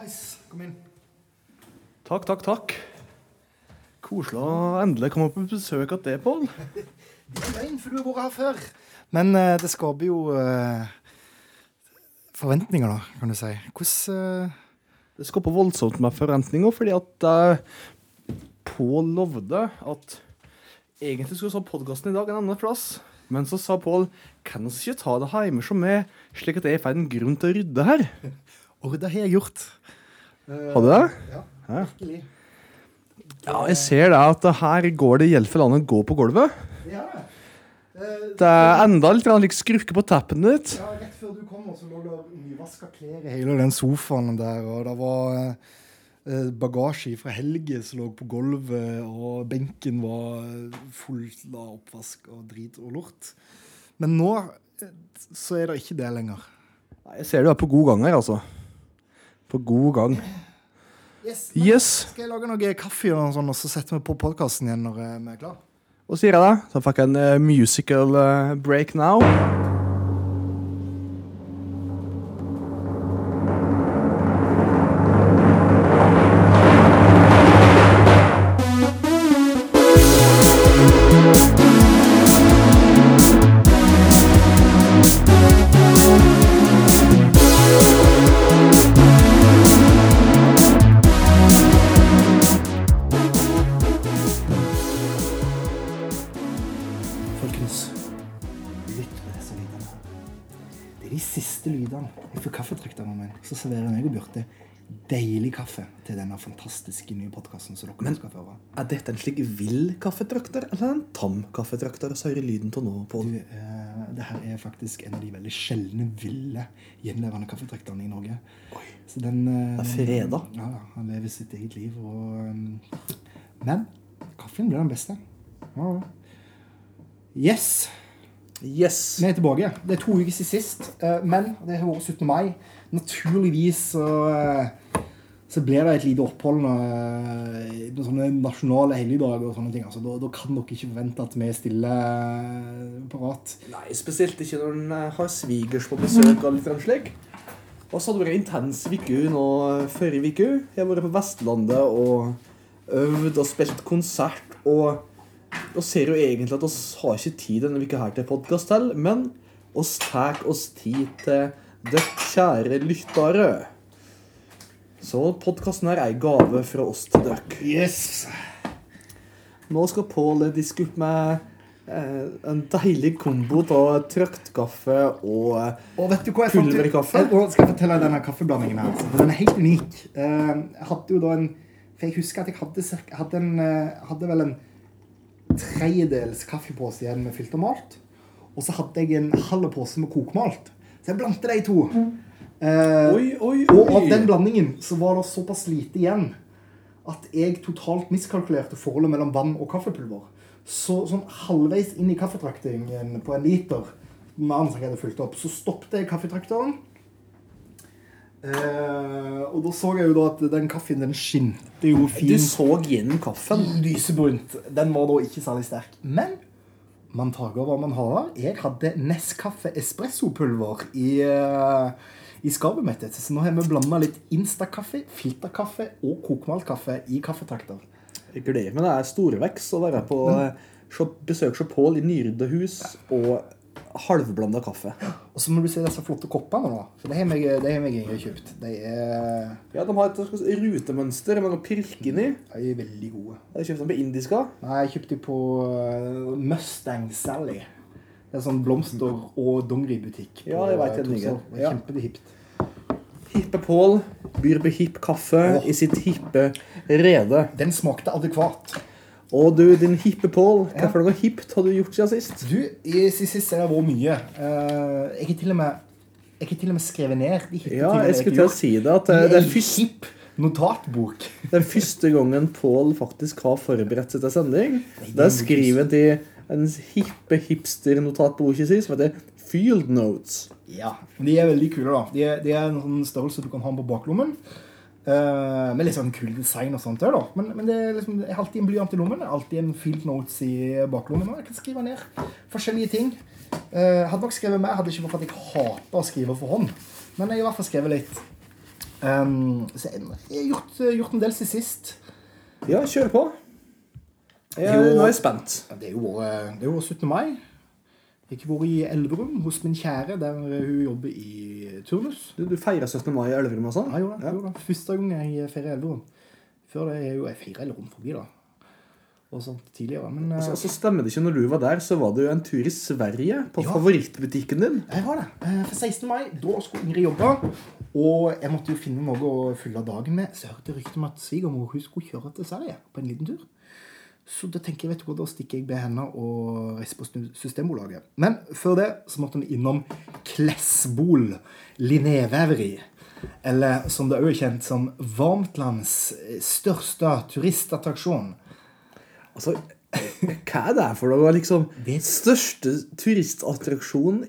Nice. Kom inn. Takk, takk, takk. Koselig å endelig komme på besøk hos deg, Pål. Det er løgn, for du har vært her før. Men eh, det skaper jo eh, forventninger, da, kan du si. Hvordan eh, Det skaper voldsomt med forventninger, fordi at uh, Pål lovde at egentlig skulle vi ha podkasten i dag en annen plass. Men så sa Pål kan vi ikke ta det hjemme som meg, slik at jeg får en grunn til å rydde her. Og det har jeg gjort. Eh, Har du det? Ja, Ja. virkelig. Ja, jeg ser det at her går det i hvert fall landet å gå på gulvet. Ja. Eh, Det er enda litt like skrukke på tappen ditt. Ja, Rett før du kom, så lå det nyvaska klær i hele den sofaen der. Og det var eh, bagasje fra Helge som lå på gulvet, og benken var full av oppvask og drit og lort. Men nå eh, så er det ikke det lenger. Jeg ser du er på god gang her, altså. På god gang. Yes, Yes. Skal jeg lage noe kaffe og, sånn, og så setter vi på podkasten igjen når eh, vi er klar? Og sier jeg det, så fikk jeg en eh, musical eh, break now. Så serverer jeg og Bjarte deilig kaffe til denne fantastiske nye podkasten Men- skal føre. Er dette en slik vill kaffetrakter, eller en tam kaffetrakter? Så hører lyden til nå, Pål. eh, det her er faktisk en av de veldig sjeldne, ville, gjenlevende kaffetrakterne i Norge. Så den, eh, Det er freda? Ja, han lever sitt eget liv. Og, um, men kaffen blir den beste. Ja, ja. Yes. Yes. Vi er tilbake. Det er to uker siden sist, eh, men det har vært 17. mai. Naturligvis så, eh, så blir det et lite opphold når, når sånne nasjonale helligdager og sånne ting. Altså, da, da kan dere ikke forvente at vi er stille eh, parat. Nei, spesielt ikke når en eh, har svigers på besøk og litt sånn slik. Og så hadde det vært en intens uke nå forrige uke. Jeg har vært på Vestlandet og øvd og spilt konsert. Og vi ser jo egentlig at vi har ikke tid denne uka her til podkast til, men oss tar oss tid til dere kjære lyttere. Så podkasten her er ei gave fra oss til dere. Yes! Nå skal Pål diske opp med eh, en deilig kombo av trøktkaffe og eh, Og vet du hva jeg? Pulverkaffe? Jeg- skal jeg fortelle denne kaffeblandingen her. Altså. Den er helt unik. Eh, Jeg hadde jo da en For jeg husker at jeg hadde, cirka, hadde, en, eh, hadde vel en tredjedels kaffepose igjen med filtermalt. Og så hadde jeg en halv pose med kokmalt. Så jeg blandte de to. Eh, Oi, oi, Og av den blandingen så var det såpass lite igjen at jeg totalt miskalkulerte forholdet mellom vann og kaffepulver. Så sånn halvveis inn i kaffetraktingen på en liter med andre jeg hadde fulgt opp, så stoppet jeg kaffetrakteren. Eh, og da så jeg jo da at den kaffen den skinte jo Du så gjennom kaffen. lysebrunt. Den var da ikke særlig sterk. Men man tager hva man har. Jeg hadde Nescafé espressopulver i, uh, i skapet mitt. Så nå har vi blanda litt Instakaffe, filterkaffe og kokmaltkaffe i kaffetrakter. Jeg gleder meg. Det er storvekst å være på eh, besøk hos Pål i nyrydda hus og halvblanda kaffe. Og så må du se disse flotte koppene nå. For det har meg, det har meg Ingrid kjøpt. De er, Ja, De har et slags rutemønster med noen pirker inni. de er veldig gode. Har du kjøpt dem på indiska. Nei, jeg kjøpte dem på eh, Mustang Sally. Det er sånn blomster- og dongeributikk. Ja, jeg vet den ligger. Er Ja. Kjempehipt. Hippe Pål byr på hipp kaffe i sitt hippe rede. Den smakte adekvat. Og du, din hippe Pål, hva for noe hipt har du gjort siden sist? Du, i siste sist har det vært mye. Eh, jeg har til og med jeg har til og med skrevet ned de hippe Ja, tingene jeg skulle til å si det. at eh, det er først, hipp notatbok. den første gangen Pål faktisk har forberedt seg til sending. Det er skrevet i en hippe hipster-notatbok si, som heter Field Notes. Ja, De er veldig kule, da. De er, de er en sånn størrelse du kan ha på baklommen. Eh, med litt sånn kul design og sånt. da. Men, men det er liksom, jeg har alltid en blyant i lommen. Alltid en field notes i baklommen. Og jeg kan skrive ned forskjellige ting. Uh, hadde nok skrevet mer, hadde ikke vært at jeg hater å skrive for hånd. Men jeg har i hvert fall skrevet litt. Um, så jeg jeg har gjort, gjort en del siden sist. Ja, kjør på. Jeg, Jo. nå er jeg spent. Det er jo det er jo 17. mai. Jeg har vært i Elverum hos min kjære, der hun jobber i turnus. Du, du feirer 17. mai i Elverum og sånn? Ja, jo jeg gjorde. Første gang jeg feirer Elverum. Før det er jo jeg feirer Elverum forbi, da. Og sånt tidligere. Men så, eh, så stemmer det ikke når du var der, så var det jo en tur i Sverige på Ja. favorittbutikken din. jeg var det. Eh, For 16. mai, da skulle Ingrid jobbe. Og jeg måtte jo finne noe å fylle dagen med. Så jeg hørte rykte om at svigermor skulle kjøre til Sverige på en liten tur. Så da tenker jeg, vet du hva, da stikker jeg med henne og reiser på Systembolaget. Men før det så måtte vi innom Klesbol Linnéveveri. Eller som det òg er kjent som Varmtlands største turistattraksjon. Altså, hva er det for noe? Liksom, største turistattraksjon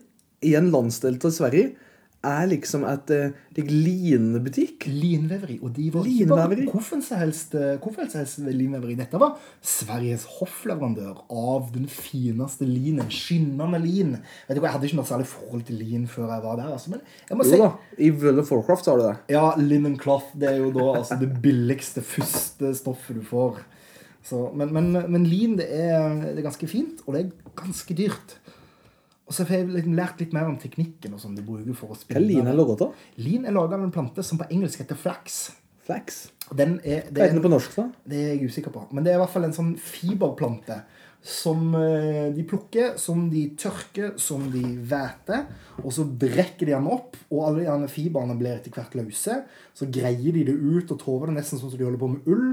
i en landsdel til Sverige er liksom et eh, like, linbutikk. Linveveri. Og de var ikke bare hvorfor som helst, eh, helst linveveri. Dette var Sveriges hoffleverandør av den fineste linen. Skinnende lin. Vet du hva, Jeg hadde ikke noe særlig forhold til lin før jeg var der. Altså, men jeg må Jo si da, i World of Warcraft har du det. Ja, linen cloth det er jo da altså, det billigste, første stoffet du får. Så, men, men, men lin det er, det er ganske fint, og det er ganske dyrt. Og så har jeg liksom lært litt mer om teknikken og sånn du bruker for å Hva spille. er lin er laget av? Lin er laga av en plante som på engelsk heter flax. Flax. Den er, det, Hva heter er, den på norsk, da? det er jeg usikker på. Men det er i hvert fall en sånn fiberplante som eh, de plukker, som de tørker, som de væter. Og så brekker de den opp, og alle de fiberne blir etter hvert løse. Så greier de det ut og tover det nesten sånn som de holder på med ull.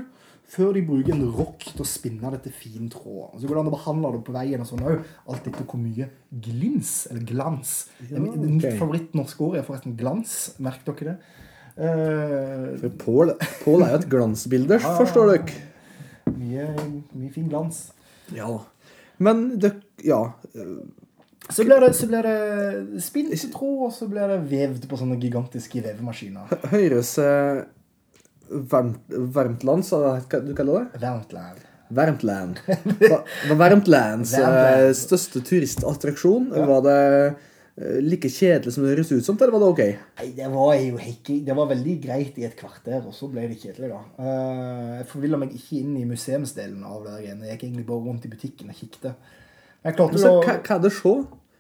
Før de bruker en rock til å spinne dette fine fin tråd. Og så går det an å behandle det på veien og sånn òg. Alt etter hvor mye glins, eller glans Ja, er Mitt favorittnorske ord er forresten glans. Merk dere det? Uh, For Pål Pål er jo et glansbilde, forstår dere. Mye, mye fin glans. Ja. Men det Ja. Så blir det, så blir det spint tråd, og så blir det vevd på sånne gigantiske vevemaskiner. Høres eh, varmt, land, sa du kaller det? Varmtland. Varmtland. Var Varmtlands eh, største turistattraksjon? Ja. Var det eh, like kjedelig som det høres ut som, eller var det ok? Nei, det var jo ikke Det var veldig greit i et kvarter, og så ble det kjedelig, da. Eh, Jeg forvilla meg ikke inn i museumsdelen av det. Jeg gikk egentlig bare rundt i butikken og kikket. Jeg klarte Så, å hva, hva er det så?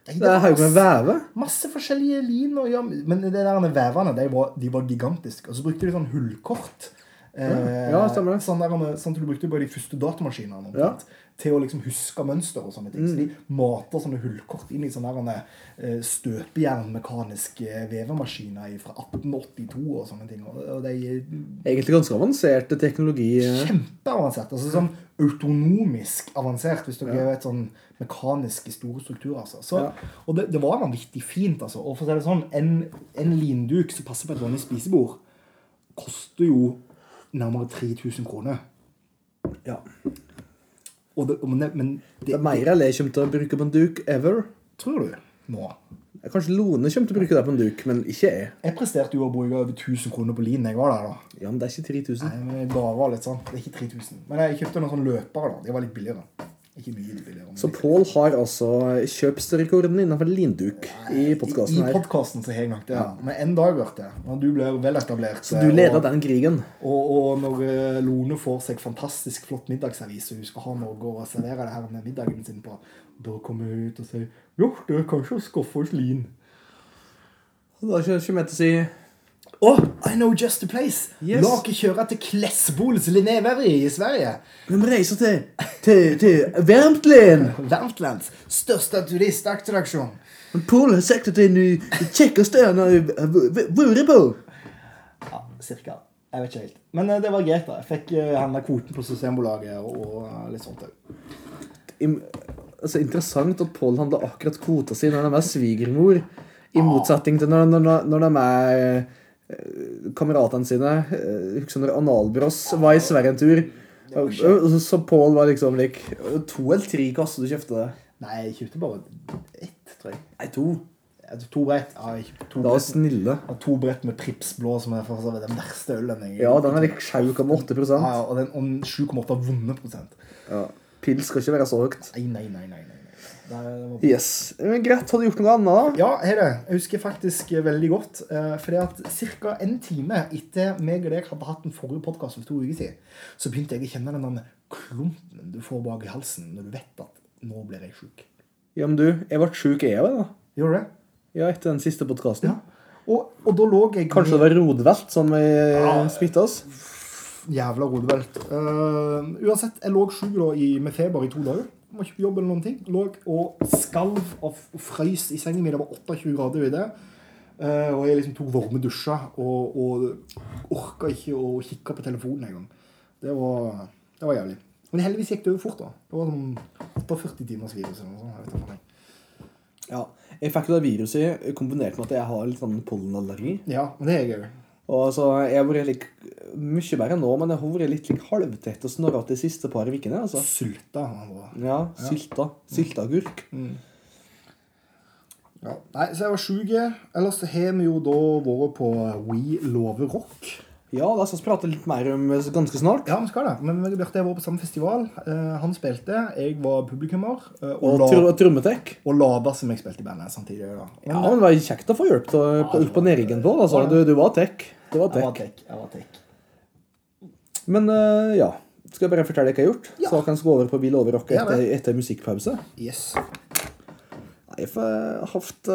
Det er haug med. Masse forskjellige lin og ja, Men det der vevene, de var, de var gigantiske. Og så brukte de sånn hullkort. Eh, Ja, stemmer det. Sånn der, sånn du brukte bare de første datamaskinene. Ja. Til å liksom huske mønster og sånne ting. Så de mater sånne hullkort inn i sånne eh, støpejernmekaniske vevemaskiner fra 1882 og sånne ting. Og, de er Egentlig ganske avanserte teknologi. eh. kjempeavansert. Altså sånn autonomisk avansert, hvis dere vet sånn mekaniske store strukturer. Altså. Så, Ja. Og det, det var vanvittig fint. Altså. Og for å si det sånn, en, en linduk som passer på et vanlig spisebord, koster jo nærmere 3000 kroner. Ja. Det, men det, men Det er mer jeg kommer til å bruke på en duk ever. tror du nå? Kanskje Lone kommer til å bruke det på en duk, men ikke jeg. Jeg presterte jo å bruke over 1000 kroner på lin jeg var der. da. Ja, men det er ikke 3000. Nei, men jeg bare var litt sånn. Det er ikke 3000. Men jeg kjøpte noen sånne løpere. da. De var litt billigere. Ikke mye billigere. Så Pål har altså kjøpsrekorden innenfor linduk i I podkasten her. podkasten så har jeg nok det. Ja. Men en dag, vet du, når du blir veletablert Så du leder og, den krigen. og, og når eh, Lone får seg fantastisk flott middagsavis, og hun skal ha noe å servere det her med middagen sin på, da kommer hun ut og sier Jo, det er kanskje skaffe oss lin. Og Da kommer jeg til å si Å, I know just The place! Yes. La oss kjøre til Klesbols Linneveri i Sverige. Vi må reise til, til, til Värmland. Värmtlands største turistattraksjon. Pål har sagt at det er den kjekkeste han har vært på. Ja, cirka. Jeg vet ikke helt. Men eh, det var greit, da. Jeg fikk uh, handla kvoten på Systembolaget og, og eh, litt sånt òg. Altså, interessant at Pål handler akkurat kvota si når de er svigermor, i motsetning til når, når, når de er eh, kameratene sine. Eh, Husker når Analbross var i Sverige en tur. Så Pål var liksom lik To eller tre kasser du kjøpte det? Nei, jeg kjøpte bare ett, tror jeg. Nei, to. To brett. Ja, to Da brett, snille. to brett med Prips blå, som er for den verste ølen jeg Ja, den er like 7,8 Ja, ja, og den og den 7,8 vonde prosent. ja. Pils skal ikke være så høyt. Nei, nei, nei, nei. Nei. Yes. Men Greit, har du gjort noe annet, da? Ja, hei det. Jeg husker faktisk veldig godt. For fordi at ca. en time etter meg og deg hadde hatt den forrige podkasten for to uker siden, så begynte jeg å kjenne den klumpen du får bak i halsen når du vet at nå blir jeg sjuk. Ja, men du, jeg ble sjuk, jeg òg, da. Gjorde du det? Ja, etter den siste podkasten. Ja. Og, og da lå jeg Kanskje det var rodvelt som ja. smitta oss? Jævla rodvelt. Uh, uansett, jeg lå sjuk i, med feber i to dager. Var ikke på jobb eller noen ting. Lå og skalv og frøys i sengen min. Det var 28 grader ute. Uh, og jeg liksom tok varme dusjer og, og orka ikke å kikke på telefonen engang. Det var, det var jævlig. Men heldigvis gikk det over fort. da. Det var sånn 48 timers virus eller noe sånt. Ja, Jeg fikk jo det viruset kombinert med at jeg har litt sånn pollenallergi. Ja, men det er jeg òg. Og altså, Jeg har vært like, mye bedre nå, men jeg har vært litt like, halvtett og snorrete de siste par ukene. Altså. Sylta. Ja, sylta. Sylteagurk. Mm. Ja. Nei, så jeg var sjuk. Ellers har vi jo da vært på We Love Rock. Ja, la oss prate litt mer om ganske snart. Ja, vi skal det. Men jeg Bjarte var på samme festival. Uh, han spilte, jeg var publikummer. Uh, og og trommetek. Og Lada som jeg spilte i bandet samtidig. Da. Men, ja, men det var kjekt å få hjelp til ja, opp på nedriggen på. Altså. Du, du, var tech. Du var tech. Jeg var tech. Jeg var tech. Men uh, ja. Skal jeg bare fortelle hva jeg har gjort? Ja. Så kan jeg gå over på Bil over rock etter, etter musikkpause? Yes. Nei, for jeg har hatt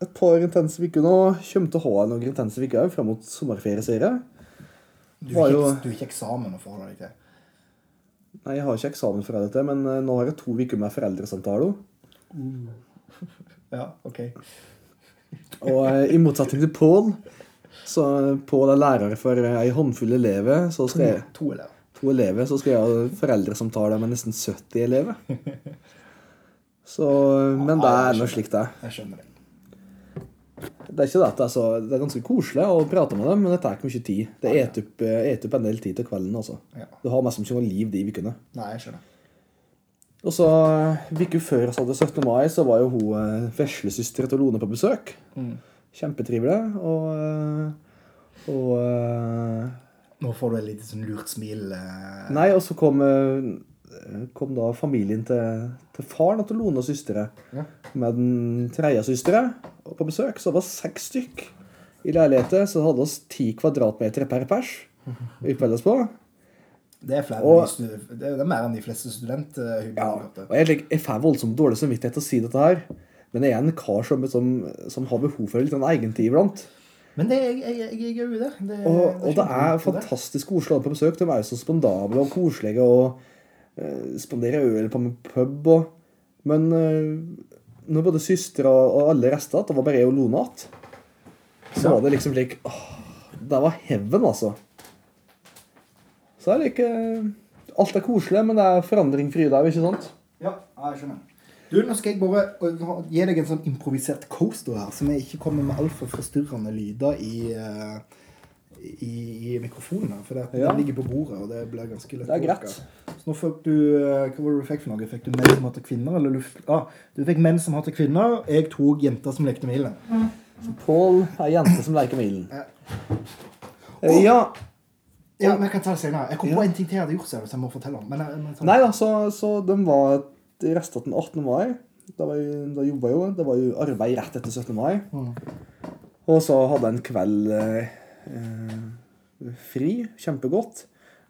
et par intense uker nå. Kommer til å ha noen intense uker fram mot sommerferieserie. Du har jo... ikke, ikke eksamen å forholde deg til? Nei, jeg har ikke eksamen for dette, men eh, nå har jeg to uker med foreldresamtale. Uh. ja, ok. og uh, i motsetning til Pål, så på er lærer for ei håndfull elever, så skal jeg To, to elever. To elever, så skal jeg ha foreldresamtale med nesten 70 elever. Så, men det er nå slik det er. Jeg skjønner det. Det er ikke det, at det er ganske koselig å prate med dem, men det tar ikke mye tid. Det eter opp, et opp en del tid til kvelden. altså. Ja. Du har mest ikke noe liv de ukene. Nei, jeg skjønner. Og så Uka før vi hadde 17. mai, så var jo hun eh, veslesøstera til Lone på besøk. Mm. Kjempetrivelig. Og, eh, og eh, Nå får du et lite sånn lurt smil. Nei, og så kom kom da familien til, til faren til Lone og søstera ja. med den tredje søstera på besøk. Så det var seks stykk i leiligheten. Så hadde oss ti kvadratmeter per pers å oss på. Det er, og, det er, mer enn de fleste studenthybler. Ja, og jeg, jeg får voldsomt dårlig samvittighet til å si dette her, men jeg er en kar som, som, som har behov for litt egentid iblant. Men det, jeg, jeg, jeg er jo det. det og, og det er fantastisk koselig å ha på besøk. De er jo så spandable og koselige. og uh, spanderer øl på en pub og Men uh, når både søstera og alle reiste det var bare jeg og Lone igjen, så ja. var det liksom slik åh, Det var heaven, altså. Så er det ikke Alt er koselig, men det er forandring fri der, ikke sant? Ja, jeg skjønner. Du, Nå skal jeg bare gi deg en sånn improvisert coaster her, så vi ikke kommer med altfor forstyrrende lyder i uh, i, i mikrofonen. For det, ja. den ligger på bordet, og det blir ganske lett. Det er greit. Så nå fikk du eh, Hva var det du fikk for noe? Fikk du menn som hater kvinner, eller luft... Ah, du fikk menn som hater kvinner. Jeg tok jenter som lekte med ilden. Mm. Pål er jente som leker med ilden. Ja. Oh. ja. Ja, men jeg kan ta det senere. Jeg kom på en ting til jeg hadde gjort, så jeg må fortelle om. Men, men, Nei altså, så, så de var de resta den 18. mai. Da, var jeg, da jobba jeg jo. Det var jo arbeid rett etter 17. mai. Mm. Og så hadde jeg en kveld eh, fri. Kjempegodt.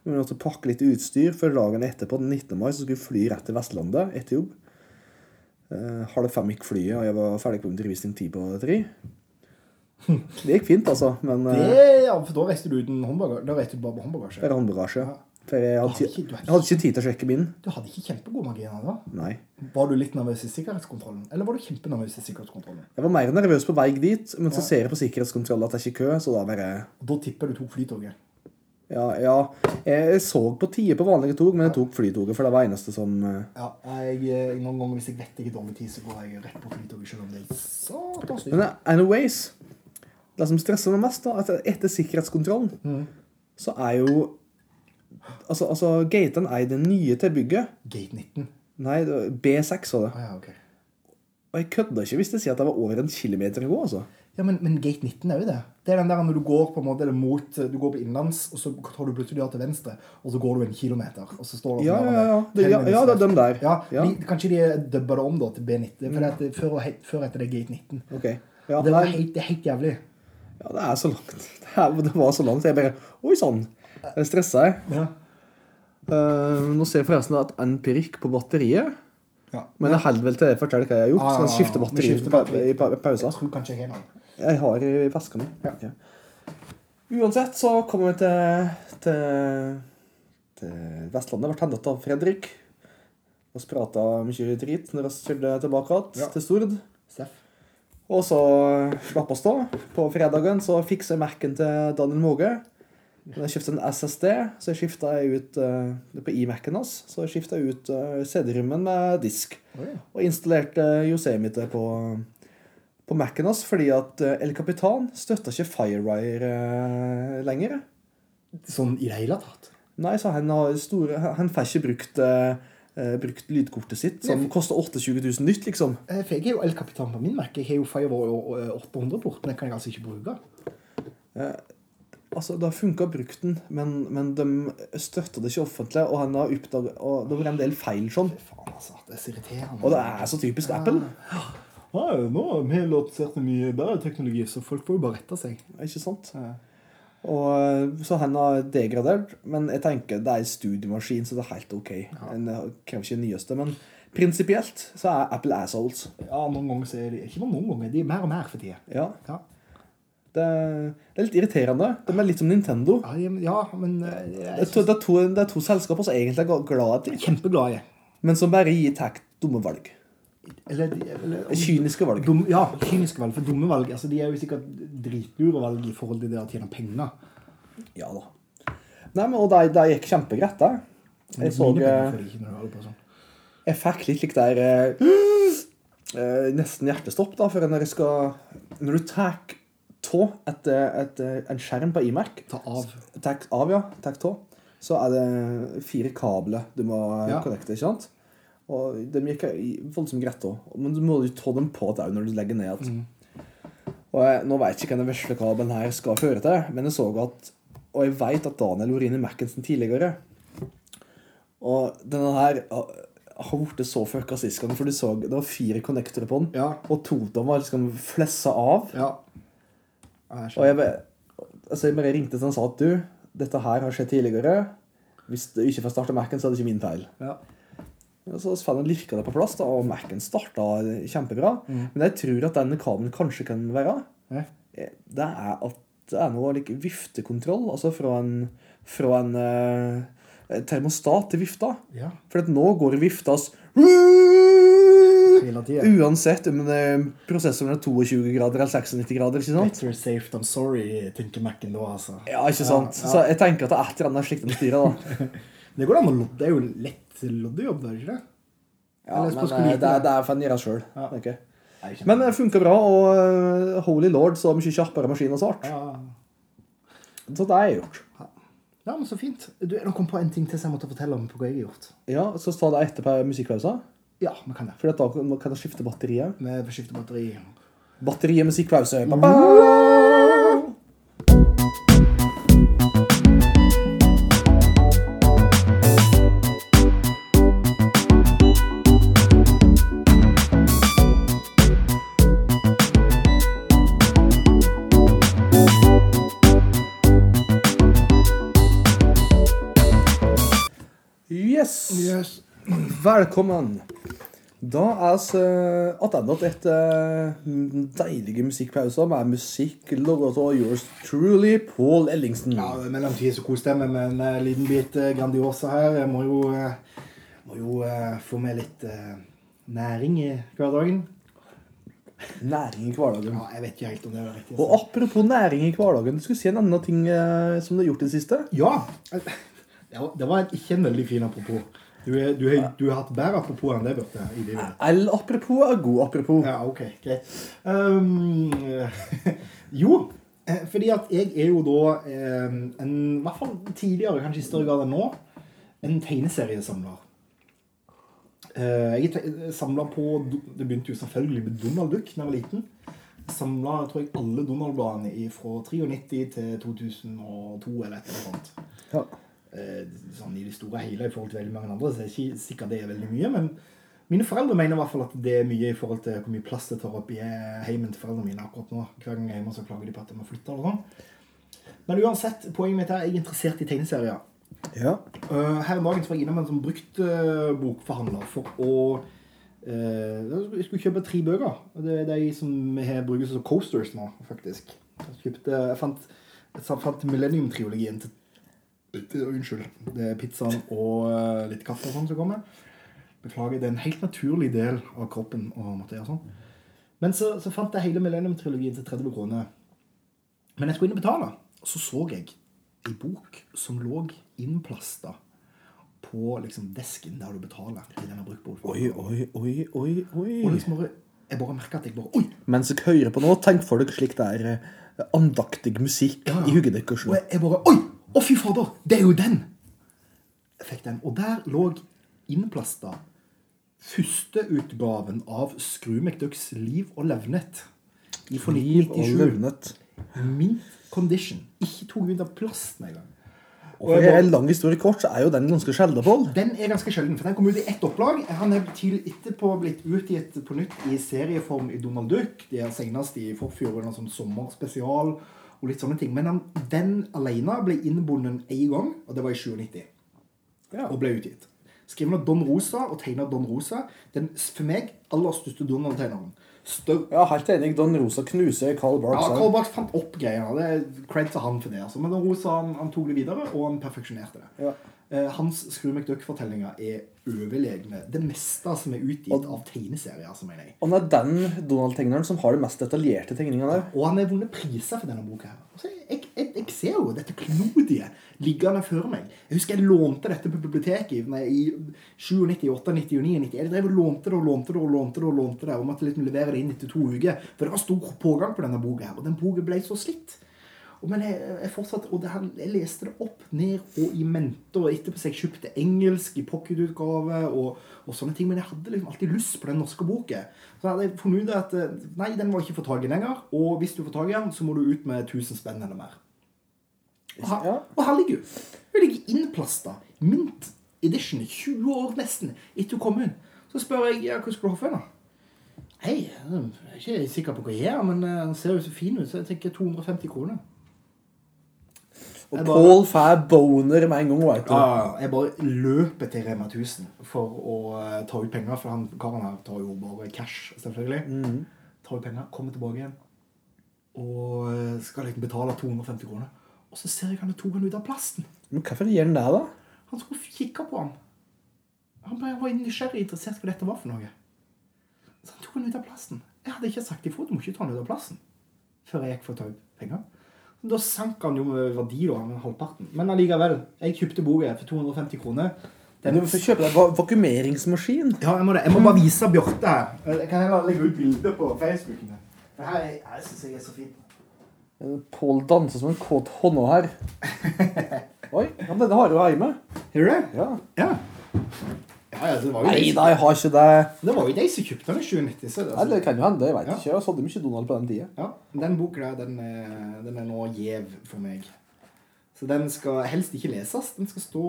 Vi måtte pakke litt utstyr før dagen etterpå, den 19. mai, så skulle vi fly rett til Vestlandet etter jobb. Eh, halv fem gikk flyet, og jeg var ferdig på undervisning ti på tre. Det gikk fint, altså, men eh, det, Ja, for da reiste du uten håndbagasje? Da reiste du bare på håndbagasje? Bare håndbagasje. Ja. For jeg hadde, ikke, jeg hadde, ikke, tid til å sjekke min. Du hadde ikke kjempegod marginer da? Nei. Var du litt nervøs i sikkerhetskontrollen? Eller var du kjempenervøs i sikkerhetskontrollen? Jeg var mer nervøs på vei dit, men så ser jeg på sikkerhetskontrollen at det er ikke kø, så da bare Da tipper du tok flytoget? Ja, ja. Jeg så på tider på vanlige tog, men jeg tok flytoget, for det var eneste som eh, Ja, jeg, eh, noen ganger hvis jeg vet ikke dårlig tid, så går jeg rett på flytoget, selv om det er satans dyrt. Men eh, anyways, det som stresser meg mest, da, at etter sikkerhetskontrollen, mm. så er jo Altså, altså gaten er det nye til bygget. Gate 19? Nei, B6 var det. Ah, ja, okay. Og jeg kødder ikke hvis jeg sier at det var over en kilometer å gå. altså. Ja, men, men Gate 19 er jo det. Det er den der når du går på en måte mot Du går på innenlands, og så tar du plutselig til venstre, og så går du en kilometer, og så står det Ja, ja, ja. Det, ja, ja, det er dem der. Ja, Ja. de- Kanskje de dubba det om da til B19, for det, før, før etter det er Gate 19. Okay. Ja, Det, var helt, det er helt jævlig. ja, det er så langt. Det, er, det var så langt. Jeg bare Oi sann. Jeg stressa, jeg. Ja. Uh, nå ser jeg forresten at en prikk på batteriet. Ja. Men jeg holder vel til jeg forteller hva jeg har gjort. Ah, Så jeg skifter batteri i pa- pausa. Jeg tror kanskje jeg har noe. Jeg har i veska mi. Ja. Okay. Uansett så kommer vi til, til, til Vestlandet. Ble hentet av Fredrik. Vi prata mye drit når vi kjørte tilbake igjen til Stord. Steff. Og så slapp oss da. På fredagen så fiksa jeg Mac-en til Daniel Måge. Men jeg kjøpte en SSD, så jeg skifta ut uh, på iMac-en hans. Så jeg skifta ut uh, CD-rommen med disk. Oi. Og installerte Yosemite på, på Mac-en hans fordi at eh, El Capitan støtta ikke FireWire uh, lenger. Sånn i det hele tatt. Nei, så han har store Han får ikke brukt, eh, brukt lydkortet sitt, som koster 28 000 nytt, liksom. For jeg er jo El Capitan på min Mac. Jeg har jo FireWire 800 bort, men den kan jeg altså ikke bruke. Altså, Det har funka å bruke den, men, men de støtter det ikke offentlig, og han har oppdaget, og det var en del feil sånn. Faen, altså. Det er så irriterende. Og det er så typisk Apple. Ja, nå har vi lansert mye bedre teknologi, så folk får jo bare rette seg. Ikke sant? Ja. Og, eh, så han har degradert, men jeg tenker det er en studiemaskin, så det er helt ok. En eh, krever ikke den nyeste, men prinsipielt så er Apple assholes. Ja, noen ganger så er de Ikke noen ganger, de er mer og mer for tida. Ja, Ja. Det, det er litt irriterende. De er litt som Nintendo. Ja, ja, men- jeg, eh, Det jeg er to, det er to, det er to selskaper som egentlig er glad i Kjempeglade. i men som bare gir takt dumme valg. Eller, eller Kyniske valg. Dum, ja, kyniske valg. For dumme valg altså, de er jo sikkert dritlure valg i forhold til det å tjene penger. Ja da. Nei, men, og det, det gikk kjempegreit, det. Jeg så eh, sånn. Jeg fikk litt lik der eh, Nesten hjertestopp, da, for når jeg skal Når du tar tå etter et, en skjerm på iMac Ta av. Takk av, ja, Takk tå, så er det fire kabler du må Ja. connecte, ikke sant? Og de gikk voldsomt greit òg. Men du må jo ta dem på deg når du legger ned igjen. Og jeg, nå jeg ikke hva den vesle kabelen her skal føre til, men jeg så at Og jeg vet at Daniel var Mackensen tidligere. Og denne her har har blitt så fucka sist gang, for du så det var fire connectorer på den, Ja. og to av dem var liksom flessa av. Ja. Jeg Og jeg, bare- altså jeg ringte til han sa at du, dette her har skjedd tidligere. Hvis du ikke får starte Mac-en, så er det ikke min feil. Ja. Så fant jeg lirka det på plass, da, og Mac-en starta kjempebra. Men jeg tror at denne kabelen kanskje kan være Ja. eh, Det er at det er noe like viftekontroll, altså fra en, fra en uh, termostat til vifta. ja. For nå går viftas Hele tida. Uansett om det prosessoren er 22 grader eller 96 grader. ikke sant? Better safe than sorry, tenker Mac-en da, altså. Ja, ikke sant? Ja, ja. Så jeg tenker at det er et eller annet slikt med styret. da. Det går an å lodde. Det er jo lett loddejobb, er ikke det? Ja, men eh, det, det det er en gjøre sjøl. Ja. Okay. Men det funka bra, og eh, holy lord, så mye kjappere maskin og svart. ja. Så det har jeg gjort. ja, men så fint. Du, jeg kom på en ting til som jeg måtte fortelle om på hva jeg har gjort. Ja, Så ta det etterpå musikkpausa, Ja, man kan det. for da kan du skifte batteriet. Får skifte batteri. Batteriet musikkpause. Ba -ba! Velkommen. Da er vi tilbake etter deilige musikkpauser med musikk laget av yours truly, Paul Ellingsen. Ja, I mellomtiden så koste jeg meg med en eh, liten bit eh, Grandiosa her. Jeg må jo, eh, må jo få med litt næring i hverdagen. Næring i hverdagen. Ja, jeg vet ikke helt om det er riktig. Og apropos næring i hverdagen, du skulle si en annen ting som du har gjort i det siste. Ja. Det var, det var ikke en veldig fin apropos. Du, er- du, har- du har hatt bedre apropos enn det, Børte. i livet. L apropos er god apropos. Ja, ok, greit. Um, jo, eh, fordi at jeg er jo da eh, en, i hvert fall tidligere, kanskje i større grad enn nå, en tegneseriesamler. Eh, jeg samla på Det begynte jo selvfølgelig med Donald Duck da jeg var liten. samla tror jeg, alle Donald-bladene fra 93 til 2002 eller et eller annet. Ja. Eh, sånn i det store og hele i forhold til veldig mange andre, så er det ikke sikkert det er veldig mye. Men mine foreldre mener i hvert fall at det er mye i forhold til hvor mye plass det tar opp i heimen til foreldrene mine akkurat nå. Hver gang jeg er hjemme, så klager de på at jeg må flytte eller sånn. Men uansett, poenget mitt er jeg er interessert i tegneserier. ja. Uh, her om dagen var jeg innom en sånn bruktbokforhandler for å Jeg skulle kjøpe tre bøker. Det er de som har brukes som coasters nå, faktisk. Jeg, kjøpte, jeg fant, jeg fant Millennium-triologien til Unnskyld. Det er pizzaen og uh, litt kaffe og sånn som kommer. Beklager, det er en helt naturlig del av kroppen å måtte gjøre sånn. Men så, så fant jeg hele Millennium-trilogien til 30 kroner. Men jeg skulle inn og betale, og så så jeg en bok som lå innplasta på liksom desken der du betaler i denne bruktboken. Oi, oi, oi, oi, Og liksom bare, jeg bare merka at jeg bare Oi! Mens jeg hører på nå, tenk for dere slik det er eh, andaktig musikk Ja, ja. i hodet deres Og jeg bare Oi! Å, fy fader! Det er jo den! Jeg fikk den. Og der lå innplasta førsteutgaven av Skru McDucks Liv og levnet. Fra Liv og 1997. løvnet. Mint condition. Ikke tok ut av plasten engang. Og for en lang historie kort, så er jo den ganske sjelden, Paul. Den er ganske sjelden, for den kom ut i ett opplag. Han er etterpå blitt utgitt på nytt i serieform i Donald Duck. De er senest i forfjor en sånn sommerspesial og litt sånne ting. Men han, den alene ble innbundet én gang, og det var i 97. Ja. Og ble utgitt. Skrevet av Don Rosa og tegna Don Rosa. Den for meg aller største Donald-tegneren. Større Ja, helt enig. Don Rosa knuser Carl Barks. ja. Carl Barks fant opp greiene. Det er cred til han for det. Altså. Men Don Rosa han, han tok det videre, og han perfeksjonerte det. Ja. Eh, hans Skru McDuck-fortellinger er overlegne. Det meste som er utgitt av tegneserier. som jeg. Og han er den Donald-tegneren som har de mest detaljerte tegningene der. Og han har vunnet priser for denne boka. her. Altså, jeg, jeg, jeg ser jo dette klodige liggende før meg. Jeg husker jeg lånte dette på biblioteket nei, i 97, 98, 99, 90. Jeg drev og lånte det og lånte det og lånte det og lånte det, og måtte liksom levere det inn etter to uker. For det var stor pågang på denne boka her, og den boka ble så slitt. Men jeg, jeg fortsatte, og her, jeg leste det opp, ned og i mente, og etterpå så jeg kjøpte engelsk i pocketutgave og, og sånne ting. Men jeg hadde liksom alltid lyst på den norske boka. Så hadde jeg funnet ut at eh, nei, den var ikke for tak i lenger. Og hvis du får tak i den, så må du ut med 1000 spenn eller mer. Og her, og her ligger hun. Hun ligger innplasta. Mint edition. 20 år nesten etter hun kom inn. Så spør jeg ja, hva skal du ha for da? Hei, jeg er ikke sikker på hva jeg gjør, men eh, den ser jo så fin ut, så jeg tenker 250 kroner. Og Paul bare- får boner med en gang, Vet du. Ja, jeg bare løper til Rema 1000 for å eh, ta ut penger, for han karen her tar jo bare cash, selvfølgelig. Mm. Tar ut penger, kommer tilbake igjen, og eh, skal liksom betale 250 kroner. Og så ser jeg han tok han ut av plasten. Men hvorfor gjør han det, da? Han skulle kikke på han. Han bare var nysgjerrig interessert hva dette var for noe. Så han tok han ut av plasten. Jeg hadde ikke sagt ifra, du må ikke ta han ut av plasten. Før jeg gikk for å ta ut penger. Da sank han jo med verdi, da, med halvparten. Men allikevel. Jeg kjøpte boka for 250 kroner. Den... Du får kjøpe deg va- vakuumeringsmaskin. Ja, jeg må, det. jeg må bare vise Bjarte her. Jeg kan heller legge ut bilder på Facebook. Det her er, jeg synes jeg er så fint. Pål danser som en kåt hånda her. Oi, ja, men det har jo hjemme. Hører du det? Ja. Ja. Ja, ja, var jo Nei da, jeg har ikke det. det var jo de som kjøpte den i 2090. Så det, Nei, det kan jo hende. Jeg vet Ja. ikke. Jeg hadde mye Donald på den tida. Ja, den boka der, den, er- den er nå gjev for meg. Så den skal helst ikke leses. Den skal stå,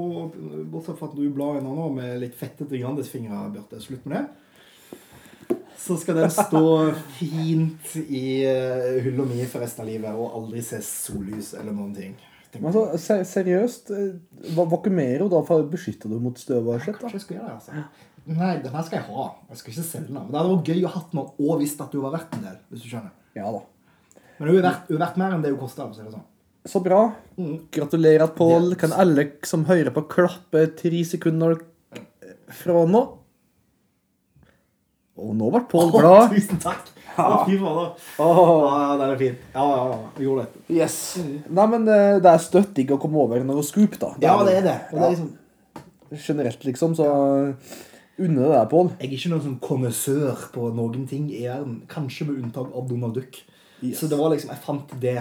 bortsett fra at du blar i den nå med litt fettete Grandis-fingre, Bjarte. Slutt med det. Så skal den stå fint i uh, hylla mi for resten av livet og aldri se sollys eller noen ting. Men altså, se- seriøst, vakumerer va- du da for å beskytte deg mot støv og slitt? da? Kanskje jeg skal gjøre det, altså. Nei, den her skal jeg ha. Jeg skal ikke selge den. Men det hadde vært gøy å ha den og visst at du var verdt en del. hvis du skjønner. Ja da. Men hun er verdt, er verdt mer enn det hun koster. å det sånn. Så bra. Mm. Gratulerer, Pål. Kan alle som hører på, klappe tre sekunder fra nå? Og nå ble Pål Å, glad. tusen takk. Fy faen, da. Ja, den er fin. Ja, ja, ja. Vi gjorde det. Yes. Nei, men eh, det er støtt ikke å komme over noe scoop, da. Ja, det er det. Og det er liksom, Generelt, liksom, så unner det deg, Pål. jeg er ikke noen sånn konnoissør på noen ting i verden. Kanskje med unntak av Donald Duck. Yes. Så det var liksom, jeg fant det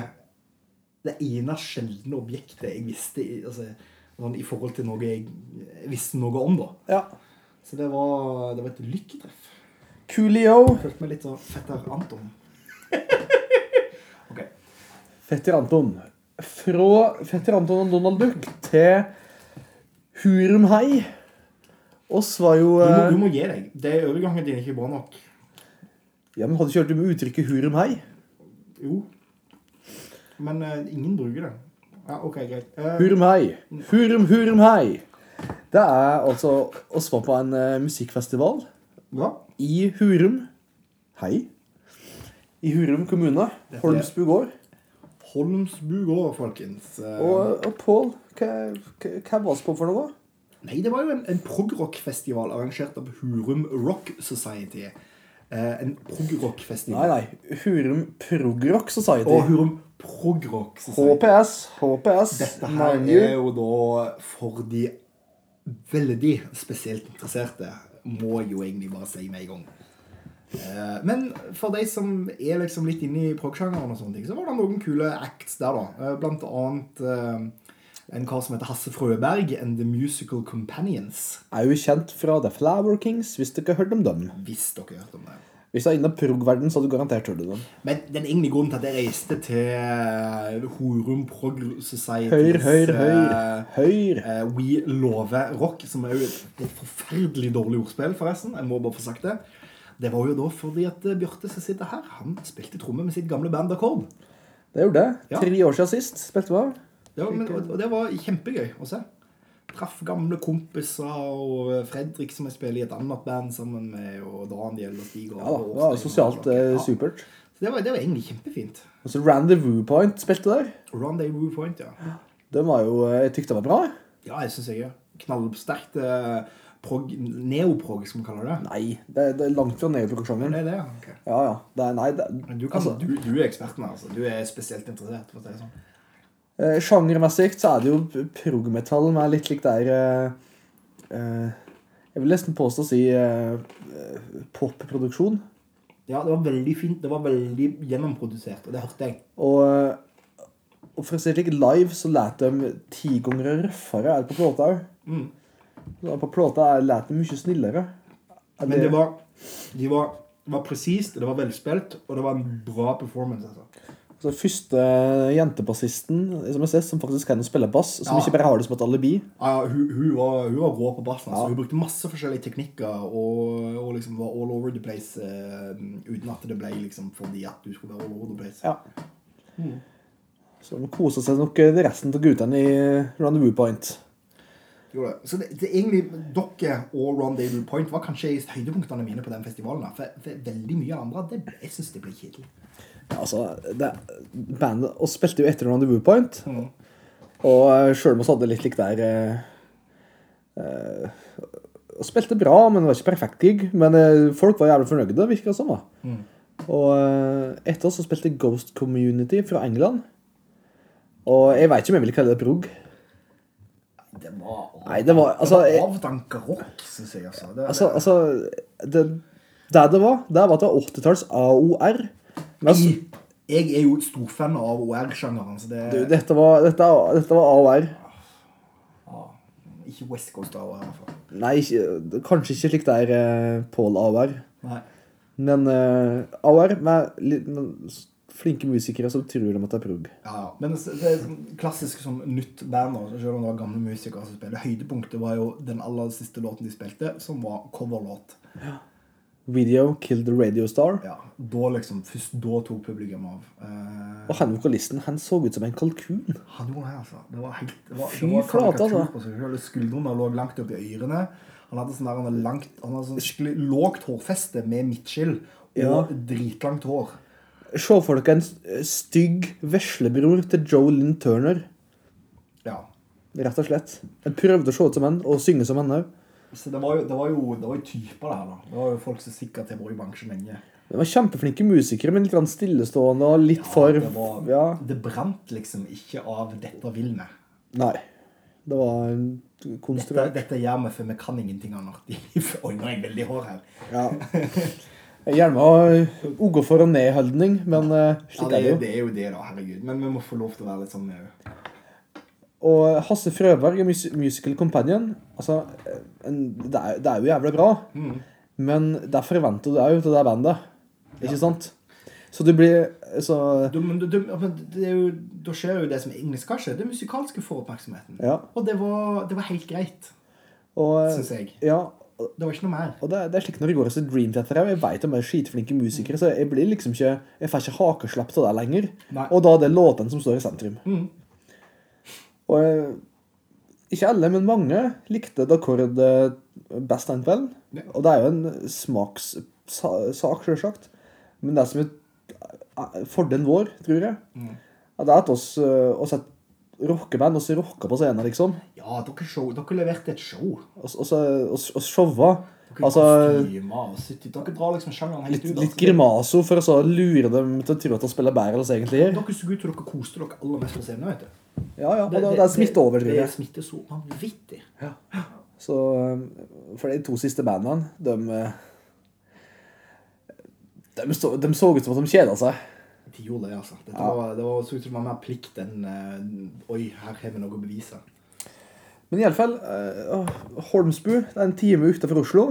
det ene sjeldne objektet jeg visste altså, sånn, i forhold til noe jeg visste noe om. da. Ja. Så det var, det var et lykketreff. Coolio. Følte meg litt sånn fetter Anton. Ok. Fetter Anton. Fra Fetter Anton og Donald Duck til Hurum Hei. Oss var jo Du må, eh, du må gi deg. Det er overgangen din ikke bra nok. Ja, men Hadde ikke hørt du med uttrykket Hurum Hei? Jo. Men uh, ingen bruker det. Ja, ok, greit. Uh, Hurum Hei. Hurum, Hurum Hei. Det er altså oss var på en uh, musikkfestival hva? I Hurum. Hei. I Hurum kommune. Holmsbu gård. Holmsbu gård, folkens. Eh, Og, og Pål, hva, hva var vi på for noe? Nei, det var jo en, en progrock-festival arrangert av Hurum Rock Society. Eh, en progrock-festival. Nei, nei. Hurum Progrock Society. Og Hurum Progrock Society. HPS. HPS. Dette her Mange. er jo da for de veldig spesielt interesserte, må jeg jo egentlig bare si med en gang. Eh, Men for de som er liksom litt inne i prog-sjangeren, og sånne ting, så var det noen kule acts der, da. Eh, Blant annet eh, en kar som heter Hasse Frøberg and The Musical Companions. Er jo kjent fra The Flower Kings, hvis dere har hørt om dem. Hvis dere har hørt om det. Hvis du er inne i prog-verden, så hadde du garantert hørt den. Men den egentlige grunnen til at jeg reiste til eh, Horum Prog Society Høyr, høyr, høyr. Høyr. Uh, We Love Rock, som er jo et, forferdelig dårlig ordspill, forresten. Jeg må bare få sagt det. Det var jo da fordi at eh, Bjarte som sitter her, han spilte tromme med sitt gamle band Akkord. Det gjorde det. Ja. Tre år siden sist spilte vi av. Men, og det var kjempegøy å se. Traff gamle kompiser og eh, Fredrik som jeg spiller i et annet band sammen med, og Daniel og Stig. Og Ja da, det var sosialt eh, supert. Så det var, det var egentlig kjempefint. Og så Rendezvous Point spilte der. Rendezvous Point, ja. Den var jo, eh, jeg tykte det var bra. Ja, jeg syns jeg òg. knallsterkt eh, prog, neoprog, som vi kaller det. Nei, det, det er langt fra neoprog-sjangeren. det er det, ja. ok. Ja, ja. Det er, nei, det, Du, kan, altså, du, du er eksperten, altså. Du er spesielt interessert. for å si det sånn. Eh, Sjangermessig så er det jo prog-metall med litt lik der eh, eh, Jeg vil nesten påstå å si popproduksjon. Ja, det var veldig fint. Det var veldig gjennomprodusert, og det hørte jeg. Og, og for å si det slik, live så lærte de ti ganger røffere enn på plata òg. Mm. På plata er- lät de mye snillere. Er Men det var, de var, det var presist, det var velspilt, og det var en bra performance. altså. Så første jentebassisten som jeg ser, som faktisk kan spille bass, som Ja. ikke bare har det som et alibi. Ja, hun, hun, var, hun var rå på bassen. Altså. Ja. Hun brukte masse forskjellige teknikker og, og liksom var all over the place uh, uten at det ble liksom fordi at du skulle være all over the place. Ja. Så de kosa seg nok resten av guttene i Rendezvous Point. Det. Så det, det egentlig dere og Rendezvous Point var kanskje høydepunktene mine på den festivalen. For, for veldig mye av det andre, det, jeg syns det ble kjedelig. Altså, det, bandet og spilte jo etter Rendezvous Point. Mm. Og sjøl om vi hadde litt lik der eh, eh, Og spilte bra, men det var ikke perfekt gig. Men eh, folk var jævlig fornøyde, virka det som. da. Mm. Og eh, etter så spilte Ghost Community fra England. Og jeg veit ikke om jeg vil kalle det prog. Det var, Nei, det var- altså, det var avdanka rock, syns jeg. Altså. Det, Altså, altså det, det det var, det var at det var 80-talls AOR. Men altså, jeg, er jo et storfan av OR-sjangeren, det dette, var, dette, dette var AOR. ja, Ikke West Coast AOR, i hvert fall. Nei, ikke, kanskje ikke slik der eh, Paul AOR. Nei. Men eh, AOR med med flinke musikere som tror de at det er prog. Ja, ja. Men det det er sånn klassisk som nytt band, nå, selv om det var gamle musikere som spilte. Høydepunktet var jo den aller siste låten de spilte, som var coverlåt. Video Killed the Radio Star. Ja, da liksom, Først da tok publikum av. Eh, Og han vokalisten han så ut som en kalkun. han gjorde det, altså. Det var helt det var, Fy det var flate, altså. Skuldrene lå langt opp i ørene. Han hadde sånn der, han langt, han hadde sånn skikkelig lågt hårfeste med midtskill og Ja. dritlangt hår. Se for dere en eh, stygg veslebror til Joe Lynn Turner. Ja. Rett og slett. Jeg prøvde å se ut som henne, og synge som henne òg. Så det var jo, det var jo, det var jo typer det her, da. Det var jo folk som sikkert har vært i bransjen lenge. De var kjempeflinke musikere, men litt grann stillestående og litt for det, var, Ja. det brant liksom ikke av 'dette vil vi'. Nei. Det var konstruert. Dette, dette gjør vi, for vi kan ingenting annet. Oi, nå er jeg veldig hår her. Ja. Jeg gjerne å OK for og nedholdning, men Ja, slik det, er det jo. det er jo det, da. Herregud. Men vi må få lov til å være litt sånn òg. Og Hasse Frøberg, mus Musical Companion altså, en, det, er, det er jo jævlig bra, Mm. men det forventer du òg til det bandet. Ikke sant? Så du blir så Du, men du, du, det er jo, da skjer jo det som egentlig skal skje. Det musikalske får oppmerksomheten. Ja. Og det var, det var helt greit, Og, syns jeg. ja, Det var ikke noe mer. og det, det er slik når det går til Dream Theater Jeg vet om de er skitflinke musikere, så jeg blir liksom ikke Jeg får ikke hakeslapp av det lenger. Nei. Og da er det låtene som står i sentrum. Mm. Og eh, ikke alle, men mange likte D'accord eh, best den kvelden. Ja. Og det er jo en smakssak, sjølsagt. Men det som er eh, fordelen vår, tror jeg, Mm. det er at oss, oss et rockeband, oss rocka på scenen, liksom. Ja, dere, show, dere leverte et show. Og så showa. Altså kostymer og sitt- Dere drar liksom sjangeren helt litt, ut. litt grimaso for å så lure dem til å tro at de spiller bedre enn de egentlig gjør. Dere så ut som dere koste dere aller mest på scenen. vet du. Ja, ja, og det, det er smitte over, tror Det er smitte så vanvittig. Så um, For de to siste bandene, de uh, De, så, de så ut som at de kjeda seg. De gjorde det, altså. Dette Ja. var, det var så ut som det var mer plikt enn eh, Oi, her har vi noe å bevise. Men iallfall uh, Holmsbu det er en time utenfor Oslo.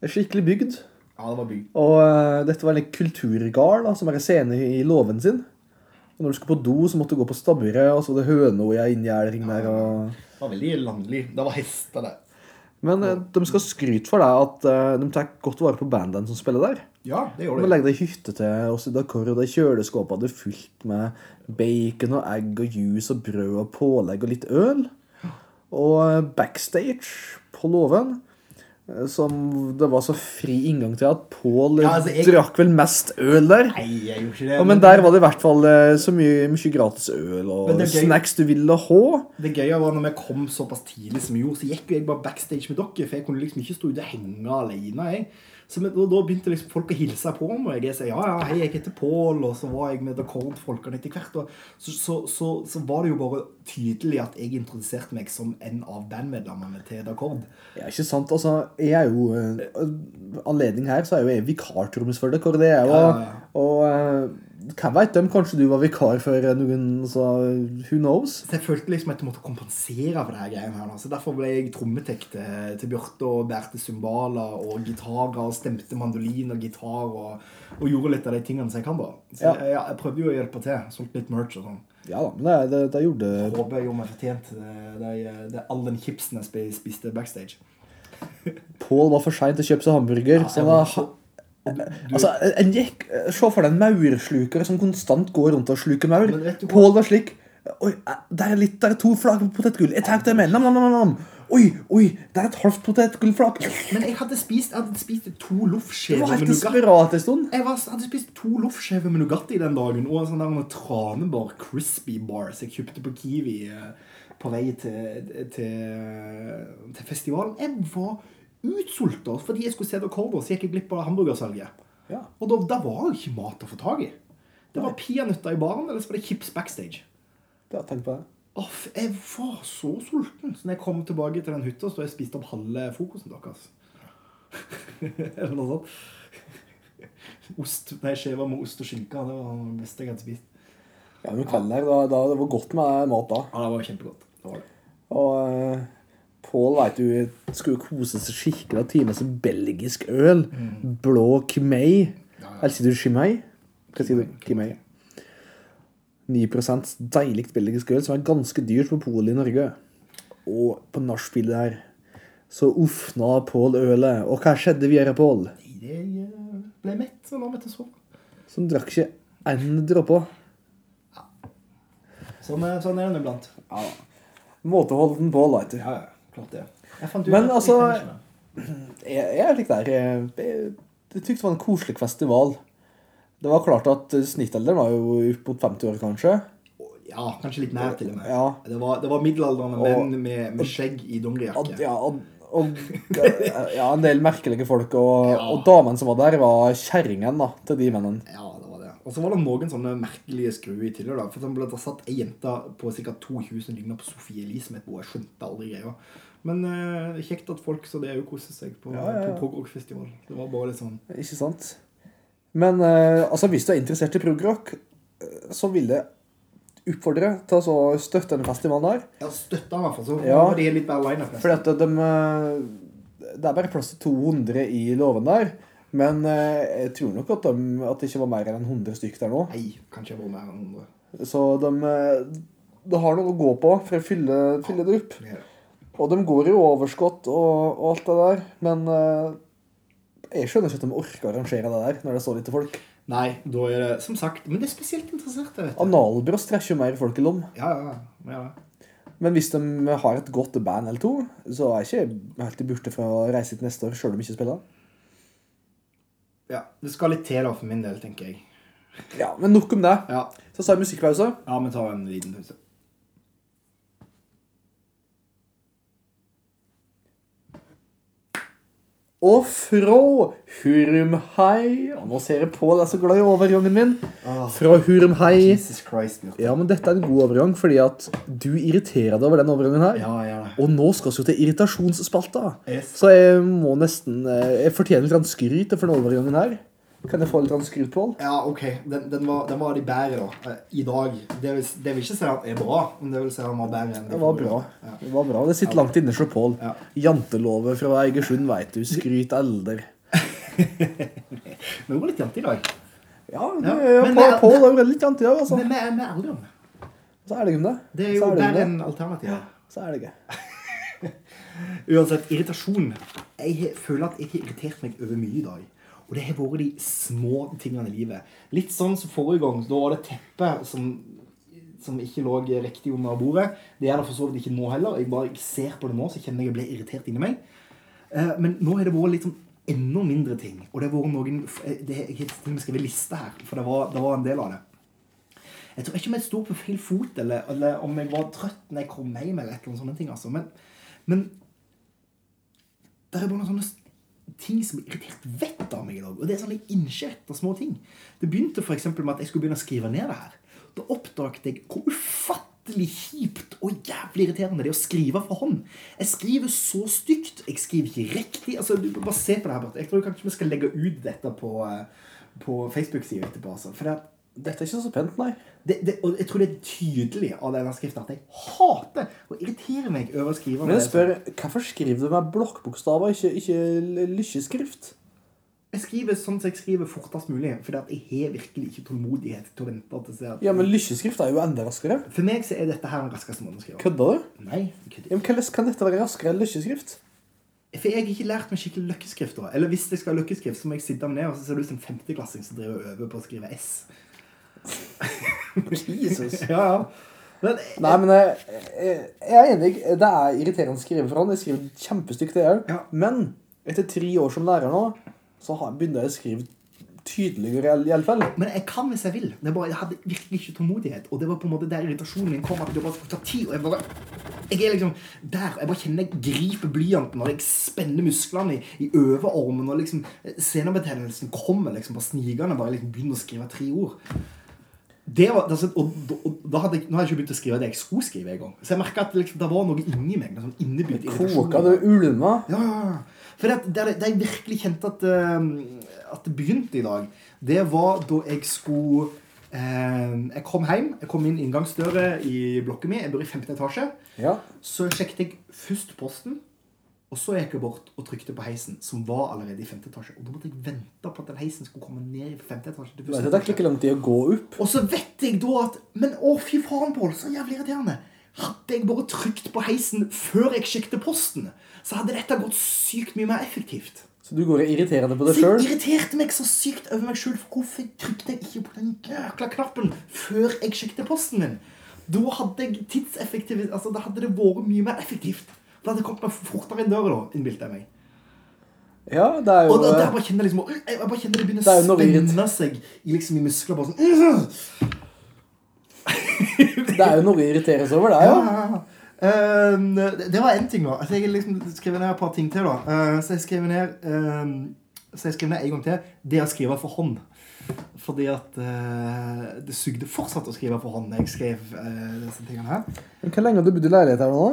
Det er skikkelig bygd. Ja, det var bygd. Og uh, dette var en kulturgard da, som er en scene i låven sin. Og når du skulle på do, så måtte du gå på stabburet, og så var det høna i en inngjerding der. og... Det var veldig landlig. Det var hester der. Men eh, de skal skryte for deg at uh, de tar godt vare på bandene som spiller der. Ja, det gjør De De legger deg hytte til oss i Dakar, og det kjøleskapet hadde fullt med bacon og egg og juice og brød og pålegg og litt øl. Og backstage på låven, som det var så fri inngang til at Pål Ja, altså, jeg- drakk vel mest øl der. Nei, jeg gjorde ikke det. Ja, men der var det i hvert fall eh, så mye, mye gratis øl og Men snacks du ville ha. Det gøye var når vi kom såpass tidlig som vi gjorde, så gikk jo jeg bare backstage med dere, for jeg kunne liksom ikke stå ute og henge alene. Jeg. Så da, da begynte liksom folk å hilse på meg. og Jeg sa ja, ja, hei, jeg heter Pål, og så var jeg med The Dakord-folkene etter hvert. Og så, så, så, så var det jo bare tydelig at jeg introduserte meg som en av bandmedlemmene til The Dakord. Ja, ikke sant? Altså, jeg er jo uh, Anledning her, så er jo jeg vikartrommis for dere. Det er jo, Ja, ja, ja. Og eh, hvem vet dem? Kanskje du var vikar for noen, så who knows? Så jeg følte liksom at jeg måtte kompensere for det her greiene her. Så derfor ble jeg trommetek til, til Bjarte og bærte cymbaler og gitarer og stemte mandolin og gitar og, og gjorde litt av de tingene som jeg kan, da. Så Ja. jeg, jeg prøvde jo å hjelpe til. Solgte litt merch og sånn. Ja da, men det, det, det gjorde Håper jeg gjorde meg fortjent til det, det, det, all den chipsen jeg spiste backstage. Pål var for sein til å kjøpe seg hamburger. så da... han var, altså, en gikk, Se for deg en maurslukere som konstant går rundt og sluker maur. Pål var slik Oi, eh, der er litt, der er to flak potetgull. Jeg tar det med. Nam, nam, nam, nam. Oi, oi, der er et halvt potetgullflak. men jeg hadde spist, jeg hadde spist to Det loffskjever var med nougat. Jeg var, hadde spist to loffskjever med Nugatti den dagen, og en sånn der med tranebar crispy bar som jeg kjøpte på Kiwi eh, på vei til, til, til festivalen. Jeg var utsulta fordi jeg skulle se The Corver, så gikk jeg glipp av hamburgersalget. Ja. Og da, da var jo ikke mat å få tak i. Det var peanøtter i baren, eller så var det chips backstage. Ja, tenk på det. Off, jeg var så sulten. Så når jeg kom tilbake til den hytta, så jeg spist opp halve frokosten deres. Eller noe sånt. Ost, nei, skiver med ost og skinke. Det var det beste jeg hadde spist. Ja, men kvelden her, da, da, det var godt med mat da. Ja, det var kjempegodt. Det var det. Og uh, Pål vet du skulle kose seg skikkelig av time som belgisk øl. Blå Kimei. Ja, ja. Eller sier du Chimei? Hva sier du? Kimei. 9 deilig belgisk øl, som er ganske dyrt på polet i Norge. Og på nachspielet der så ofna Pål ølet. Og hva skjedde videre, Pål? Det eh, ble mett og la meg til sove. han drakk ikke én dråpe. Sånn, er- sånn er det iblant. Ja. Måteholden Pål, veit du. Ja, ja, det. Ut Men altså-. Jeg, jeg er litt der. Jeg, jeg, tykte det var en koselig festival. Det var klart at snittalderen var jo opp mot 50 år, kanskje. Ja, kanskje litt nær til og med. Ja. Det, var, det var middelaldrende menn med, med skjegg i Og, dongerijakke. ja, og, og ja, en del merkelige folk. Og, Ja. og damen som var der, var kjerringen til de mennene. Ja, det var det. Og så var det noen sånne merkelige skruer i tillegg. da. For eksempel det satt ei jente på sikkert 2000 som lignet på Sofie et bo. Jeg skjønte aldri greia. Men eh, kjekt at folk så det òg koser seg på, Ja, ja, ja. på progrock-festival. Det var bare sånn Ikke sant? Men eh, altså, hvis du er interessert i progrock, eh, så vil jeg oppfordre til å støtte denne festivalen der. støtte den i hvert fall. Så Ja. de det litt line-up. nesten. At de, eh, det er bare plass til 200 i låven der. Men eh, jeg tror nok at, de, at det ikke var mer enn 100 stykker der nå. Nei, kanskje det var mer enn 100. Så de, eh, de har noe å gå på for å fylle, fylle det opp. Ja. er det. Og de går i overskudd og, og alt det der. Men uh, jeg skjønner ikke at de orker å arrangere det der når det er så lite folk. Nei, da er det som sagt Men det er spesielt interessert, jeg vet du. Analbrost trekker jo mer folk i lom. Ja, ja, ja. ja. Men hvis de har et godt band eller to, så er jeg ikke helt i borte fra å reise hit neste år, sjøl om de ikke spiller. ja. Det skal litt til da, for min del, tenker jeg. Ja, Men nok om det. Ja, Så tar vi musikkpause. ja vi tar en liten pause. Og fra Hurumhei Og Nå ser jeg på deg så glad i overgangen min. Fra Hurumhei Christ, Ja, men dette er en god overgang, fordi at du irriterer deg over den overgangen her. Ja. Og nå skal vi jo til irritasjonsspalta. Yes. Så jeg må nesten eh, Jeg fortjener litt skryt for den overgangen her. Kan jeg få litt grann skryt, Pål? Ja, ok. Den, den, var, den var de bedre, da. eh, I dag. Det vil, det vil ikke si at den er bra, men det vil si at den var bedre enn de Det var bra. Ja. Det var bra. Det sitter langt inne hos Pål. Ja. Jantelovet fra Eigersund, veit du. Skryt elder. Men det var litt jante i dag. Ja, det, Ja, ja, Pål er jo litt jante i dag, altså. Men vi er det. Så er det ikke det. Det er jo bedre enn alternativet. Så er det ikke. Uansett, irritasjon. Jeg føler at jeg har irritert meg over mye i dag. Og det har vært de små tingene i livet. Litt sånn som forrige gang. Da var det teppet som, som ikke lå riktig under bordet. Det er det for så vidt ikke nå heller. Jeg bare ser på det nå, så kjenner jeg jeg blir irritert inni meg. Eh, Men nå har det vært litt sånn enda mindre ting. Og det har vært noen eh, det, Jeg har skrevet liste her, for det var, det var en del av det. Jeg tror ikke om jeg sto på feil fot, eller, eller om jeg var trøtt når jeg kom hjem, eller et eller annet sånne ting. Altså. Men, men det er bare noen sånne ting som har irritert vettet av meg i dag. Og det er sånne innskjerta små ting. Det begynte eksempel med at jeg skulle begynne å skrive ned det her. Da oppdaget jeg hvor ufattelig kjipt og jævlig irriterende det er å skrive for hånd. Jeg skriver så stygt. Jeg skriver ikke riktig. Altså, du Bare se på det her, Bert. Jeg tror kanskje vi skal legge ut dette på, eh, på Facebook-sida etterpå. Altså. For det, at Dette er ikke så pent, nei. det, det, og jeg tror det er tydelig av denne skriften at jeg hater og irriterer meg over å skrive. Men jeg spør, hvorfor skriver du med blokkbokstaver, ikke, ikke lykkeskrift? Jeg skriver sånn som jeg skriver fortest mulig, for jeg har virkelig ikke tålmodighet til å vente til å se at Ja, men lykkeskrift er jo enda raskere. For meg så er dette her den raskeste måten å skrive. Kødder du? Nei, kødder Ja, Hvordan kan dette være raskere enn lykkeskrift? For jeg har ikke lært meg skikkelig løkkeskrift. da. Eller hvis jeg skal ha løkkeskrift, så må jeg sitte meg ned, og så ser det ut som en femteklassing som driver og øver på å skrive S. Jesus. Ja, ja. Men, Nei, men jeg, jeg, jeg er enig. Det er irriterende å skrive for han. Jeg skriver kjempestygt, det òg. Ja. Men etter tre år som lærer nå, så begynner jeg å skrive tydeligere, i alle fall. men jeg kan hvis jeg vil. Det bare, Jeg hadde virkelig ikke tålmodighet. Og det var på en måte der irritasjonen min kom. At det bare skulle ta tid. Og jeg bare Jeg er liksom der. Jeg bare kjenner jeg griper blyanten, og jeg spenner musklene i, i overarmen. Og liksom senebetennelsen kommer liksom på snikende. Bare liksom begynner å skrive tre ord. Det var, altså, og, og, da hadde jeg, nå hadde jeg ikke begynt å skrive det jeg skulle skrive en gang. Så jeg merka at liksom, det var noe inni meg. Noe Sånn innebygd. Koka det ulma. Ja, ja, ja. For det, det, det jeg virkelig kjente at, eh, at det begynte i dag, det var da jeg skulle eh, Jeg kom hjem. Jeg kom inn inngangsdøra i blokka mi. Jeg bor i femte etasje. Ja. Så sjekket jeg først posten. Og så gikk jeg bort og trykte på heisen, som var allerede i femte etasje. Og da måtte jeg vente på at den heisen skulle komme ned i femte etasje. til første Det etasje. ikke lang tid å gå opp. Og så vet jeg da at Men å, fy faen, Pål, så jævlig irriterende. Hadde jeg bare trykt på heisen før jeg sjekket posten, så hadde dette gått sykt mye mer effektivt. Så du går og irriterer deg på deg Så jeg irriterte meg så sykt over meg sjøl. For hvorfor trykte jeg ikke på den jækla knappen før jeg sjekket posten min? Da hadde jeg tidseffektivt Altså, da hadde det vært mye mer effektivt. Da hadde kommet meg fortere inn døra, da, innbilte jeg meg. Ja, det er jo Og da, der bare kjenner jeg liksom Jeg bare kjenner det begynner Det er å spenne seg i, liksom, i muskler. Bare sånn Det er jo noe å irriteres over, det, Ja, ja. ja, ja. Ehm, det det var én ting, da. Altså, jeg har liksom skrevet ned et par ting til. da uh, Så jeg skrev ned ehm, Så jeg skrev ned en gang til det å skrive for hånd. Fordi at uh, det sugde fortsatt å skrive for hånd jeg skrev uh, disse tingene her. Men Hvor lenge har du bodd i leilighet her nå?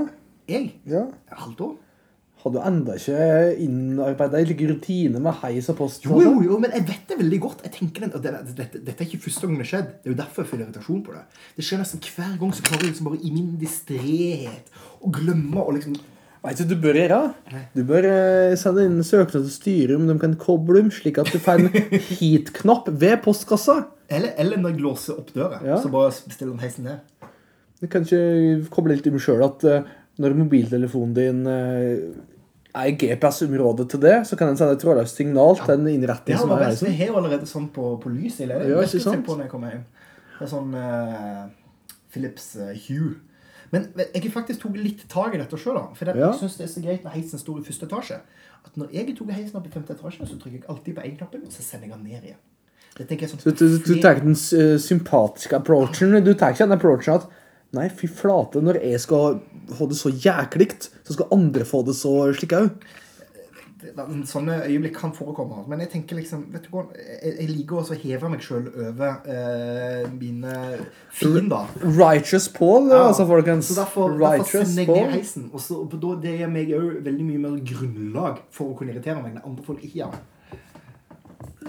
Jeg? Ja. Halvt år? Har du enda ikke innarbeida like rutine med heis og post? Jo, jo, jo, men jeg vet det veldig godt. Jeg tenker den, og det, dette, dette er ikke første gang det har skjedd. Det er jo derfor jeg føler irritasjon på det. Det skjer nesten hver gang så klarer jeg liksom bare i min distréhet å glemme å liksom Vet du du bør gjøre? Du bør eh, sende inn søknad til styret om de kan koble dem, slik at du får en hit-knapp ved postkassa. Eller, eller når jeg låser opp døra, Ja. så bare bestiller den heisen ned. Du kan ikke koble litt inn sjøl at eh, når mobiltelefonen din eh, er i GPS-området til det, så kan den sende et trådløst signal til en Det innretning har som er reisen. Jeg har allerede sånn på, på lyset i leiligheten. Ja, ikke sant? på når jeg kommer hjem. Det er sånn eh, Philips eh, Hue. Men jeg faktisk tok litt tak i dette sjøl. For det, Ja. jeg synes det er så greit når heisen står i første etasje. At når jeg tok heisen opp i femte etasje, så trykker jeg alltid på én-knappen, og så sender jeg den ned igjen. Det tenker jeg sånn Så du, du, du tar ikke den sympatiske approachen. Du tar ikke den approachen at Nei, fy flate, når jeg skal ha det så jæklig, så skal andre få det så slik òg. Det- Sånne øyeblikk kan forekomme. Men jeg tenker liksom vet du hva, Jeg, jeg liker også å heve meg sjøl over uh, mine fiender. Righteous Paul, Ja, altså, folkens. Så derfor, derfor Righteous sender jeg ned Paul. heisen. Og så, da, det gir meg òg veldig mye mer grunnlag for å kunne irritere meg når andre folk ikke gjør det.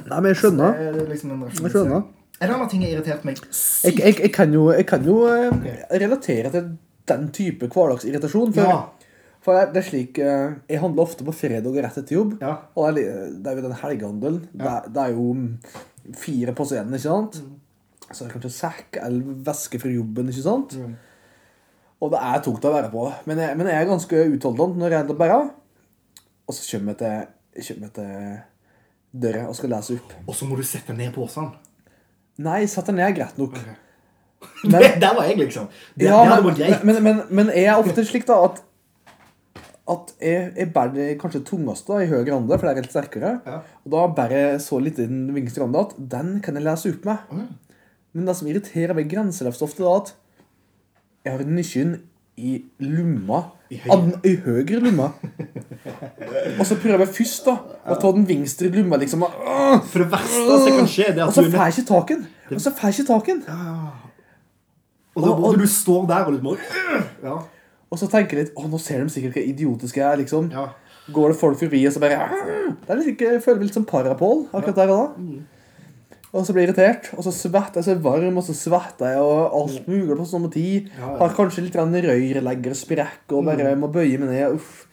Nei, men jeg skjønner. Det er liksom en Jeg skjønner. En annen ting har irritert meg Jeg, jeg, jeg kan jo, jeg kan jo eh, relatere til den type hverdagsirritasjon. For, Ja. for det er- slik eh, Jeg handler ofte på fredag rett etter jobb. Ja. Og det er, det jo den helgehandelen. Det, Ja. er- det er jo mm, fire på scenen, ikke sant? Mm. Så er det kanskje sekk eller væske fra jobben, ikke sant? Mm. Og det er tungt å være på. Men jeg, men jeg er ganske utholdende når jeg er bare. Og så kommer jeg til, kommer til døra og skal lese opp. Og så må du sette ned posene. Nei, satan, jeg ned, greit nok. Men, Der var jeg, liksom. Det, Ja, det hadde men, greit. men, men, men jeg er ofte slik da at at jeg, jeg bærer det kanskje tungeste da, i høyre ande, for det er litt sterkere. Ja. Og da bærer jeg så litt i den vingste ande at den kan jeg lese opp med. Mm. Men det som irriterer meg grenseløst ofte, da, at jeg har nøkkelen i lomma. I I høyre lomma. og så prøver jeg først da, å ta den vinstre lomma, liksom. Og, For det verste som kan skje, det er og at så du er får jeg ikke taken. Og så får jeg ikke taken. Og da og- du står der og litt Ja. Og så tenker jeg litt Å, nå ser de sikkert hvor idiotisk jeg er, liksom. ja. Går det folk forbi, og så bare Det er litt Jeg føler meg litt som parapol akkurat der og da. Og så blir jeg irritert, og så svetter jeg så varm, og så svetter jeg og alt mulig på samme tid. Ja, ja. Har kanskje litt grann og sprekk og bare må bøye meg ned. Uff.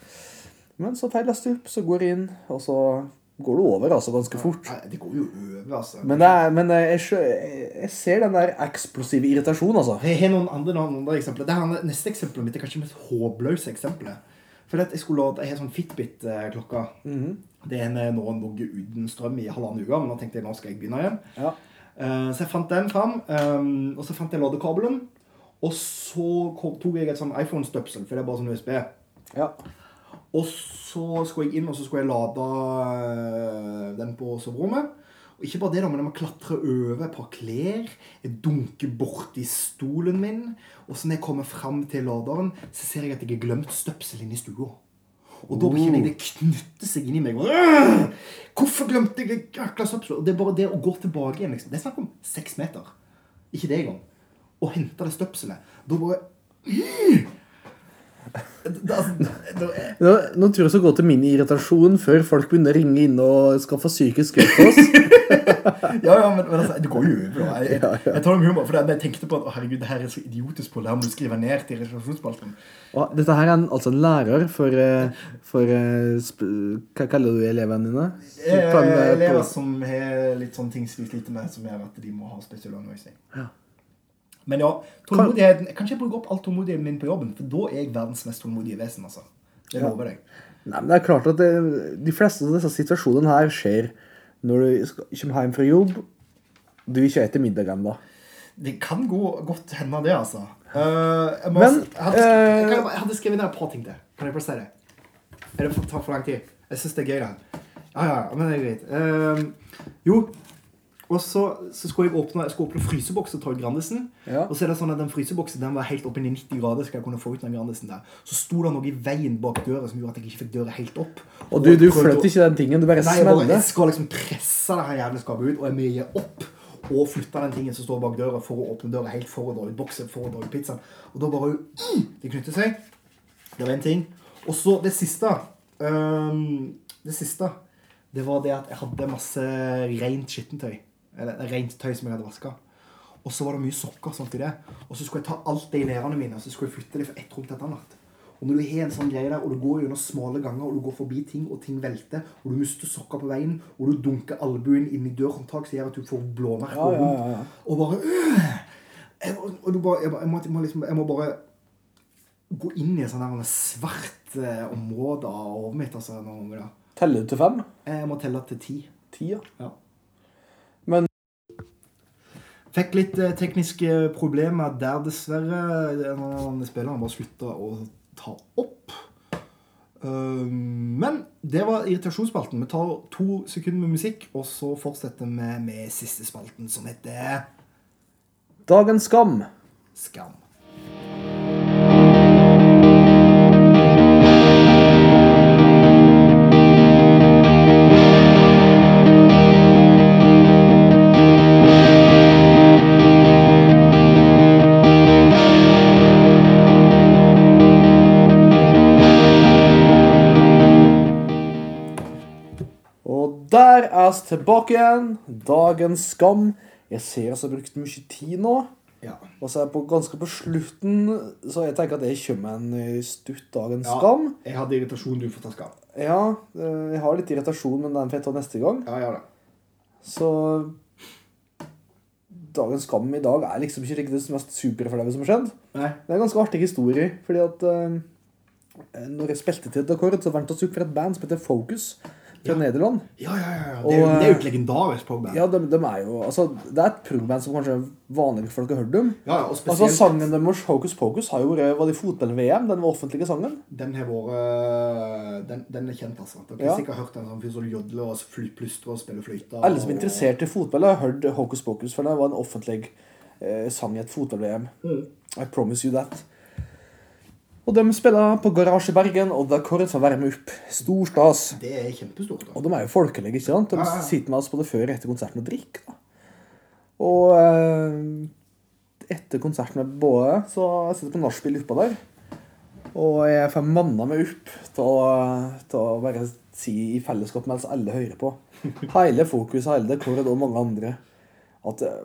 Men så tar jeg stup, opp, så går jeg inn, og så går det over altså ganske fort. Nei, det går jo over, altså. Men, det er, men jeg, jeg, jeg ser den der eksplosive irritasjonen, altså. Jeg har noen andre, noen andre eksempler. Det her, neste eksempelet mitt er kanskje det mest håpløse eksempelet. For jeg skulle lade, jeg har sånn Fitbit-klokka. Det er en nå ligget uten strøm i halvannen uke, men nå tenkte jeg nå skal jeg begynne igjen. Ja. Eh, Så jeg fant den fram, um, og så fant jeg ladekabelen. Og så tok jeg et sånn iPhone-støpsel, for det er bare sånn USB. ja. Og så skulle jeg inn, og så skulle jeg lade øh, den på soverommet. Og ikke bare det, da, men jeg må klatre over et par klær. Jeg dunker borti stolen min. Og så når jeg kommer fram til laderen, så ser jeg at jeg har glemt støpselet inne i stua. Og da kjenner jeg det knytte seg inni meg. Og, Hvorfor glemte jeg det jækla støpselet? Og det er bare det å gå tilbake igjen. liksom. Det er snakk om seks meter. Ikke det engang. Å hente det støpselet. Da bare da, da, Nå, nå tror jeg jeg skal gå til min irritasjon før folk begynner å ringe inn og skaffe psykisk hjelp til oss. Ja, ja, men, men altså, det går jo over. Jeg, jeg, jeg tar det med humor, for jeg tenkte på at å, herregud, det her er så idiotisk på det her må du skrive ned til reservasjonsspalten. Dette her er en, altså en lærer for, eh, for eh, Hva kaller du elevene dine? Eh, eh, Elever på- som har litt sånne ting som de sliter med, som gjør at de må ha spesiell undervisning. Ja. Men ja, tålmodigheten Jeg kan ikke bruke opp all tålmodigheten min på jobben, for da er jeg verdens mest tålmodige vesen. altså. Det lover jeg. Nei, men det er klart at det, De fleste av disse situasjonene her skjer når du kommer hjem fra jobb. Du vil ikke spise middag ennå. Det kan gå godt hende, det, altså. Uh, jeg, må, Men, jeg, hadde, eh, jeg, kan- jeg hadde skrevet ned et par ting til. Kan jeg? Er det for, tar for lang tid? Jeg syns det er gøy, det. Ja, ja, men det er greit. Uh, jo, og så, så skulle jeg åpne, skulle åpne fryseboksen til Grandisen. Ja. Og så er det sånn at den fryseboksen den var helt oppe i 90 grader. skal jeg kunne få ut den Grandisen der. Så sto det noe i veien bak døra som gjorde at jeg ikke fikk døra helt opp. Og du, du flytter ikke den tingen, du bare Nei, jeg, skal liksom presse det her jævla skapet ut, og jeg må gi opp og flytte den tingen som står bak døra, for å åpne døra helt for å dra ut boksen, for å dra ut pizzaen. Og da bare mm, Det knytter seg. Det var en ting. Og så det siste Um, Det siste, det var det at jeg hadde masse rent skittentøy. Eller rent tøy som jeg hadde vaska. Og så var det mye sokker sånt i det. Og så skulle jeg ta alt det i lærerne mine og så skulle jeg flytte det fra ett rom til et annet. Og når du har en sånn greie der, og du går gjennom smale ganger, og du går forbi ting, og ting velter, og du mister sokker på veien, og du dunker albuen inn i dørhåndtak som gjør at du får blåmerker Ja, ja, ja, ja. og bare øh, jeg, og du bare, jeg, jeg, må, må liksom, jeg må bare gå inn i sånn der svart eh, område av hodet mitt. Altså, noen ganger. Teller du til fem? Jeg må telle til ti. Ti, ja. Ja. Fikk litt eh, tekniske problemer der, dessverre. En av spillerne bare slutta å ta opp. Uh, men det var irritasjonsspalten. Vi tar to sekunder med musikk, og så fortsetter vi med siste spalten, som heter Dagens skam. Skam. Er tilbake igjen. Dagens skam. Jeg ser jeg har brukt mye tid nå. Ja. Og så er jeg på, ganske på slutten, så jeg tenker at jeg kommer en stutt dagens Ja. skam. Jeg hadde irritasjon, du får ta skam. Ja, eh, jeg har litt irritasjon, men den får jeg ta neste gang. Ja, ja da. Så dagens skam i dag er liksom ikke det mest superflaue som har skjedd. Nei. Det er en ganske artig historie, fordi at uh, når jeg spilte til et akkord, så vant vi opp for et band som heter Focus fra Nederland. Ja, ja, ja. ja. Det, er jo, Og, det er jo et legendarisk progband. Ja, de, de er jo, altså, Det er et progband som kanskje vanlige folk har hørt om. Ja, og Altså, spesielt Sangen deres Hocus Pocus har jo vært var det fotball-VM, den var offentlige sangen. den har vært den, den er kjent, altså. Dere har Ja. sikkert hørt en sånn fyr som jodler og plystrer og spiller fløyte. Alle som er interessert i fotball, har hørt Hocus Pocus, for det var en offentlig eh, sang i et fotball-VM. I promise you that. Og de spiller på Garasje Bergen, og det er Kåre som være med opp. Stor stas. Det er kjempestort. Da. Og de er jo folkelige, ikke sant? De Ja, ja, ja. sitter med oss både før og etter konserten og drikker. da. Og eh, etter konserten med Båe, så sitter jeg på nachspiel oppå der. Og jeg får manna meg opp til å, til å bare si i fellesskap mens alle hører på. Hele Fokus, hele Kåret og mange andre. At eh,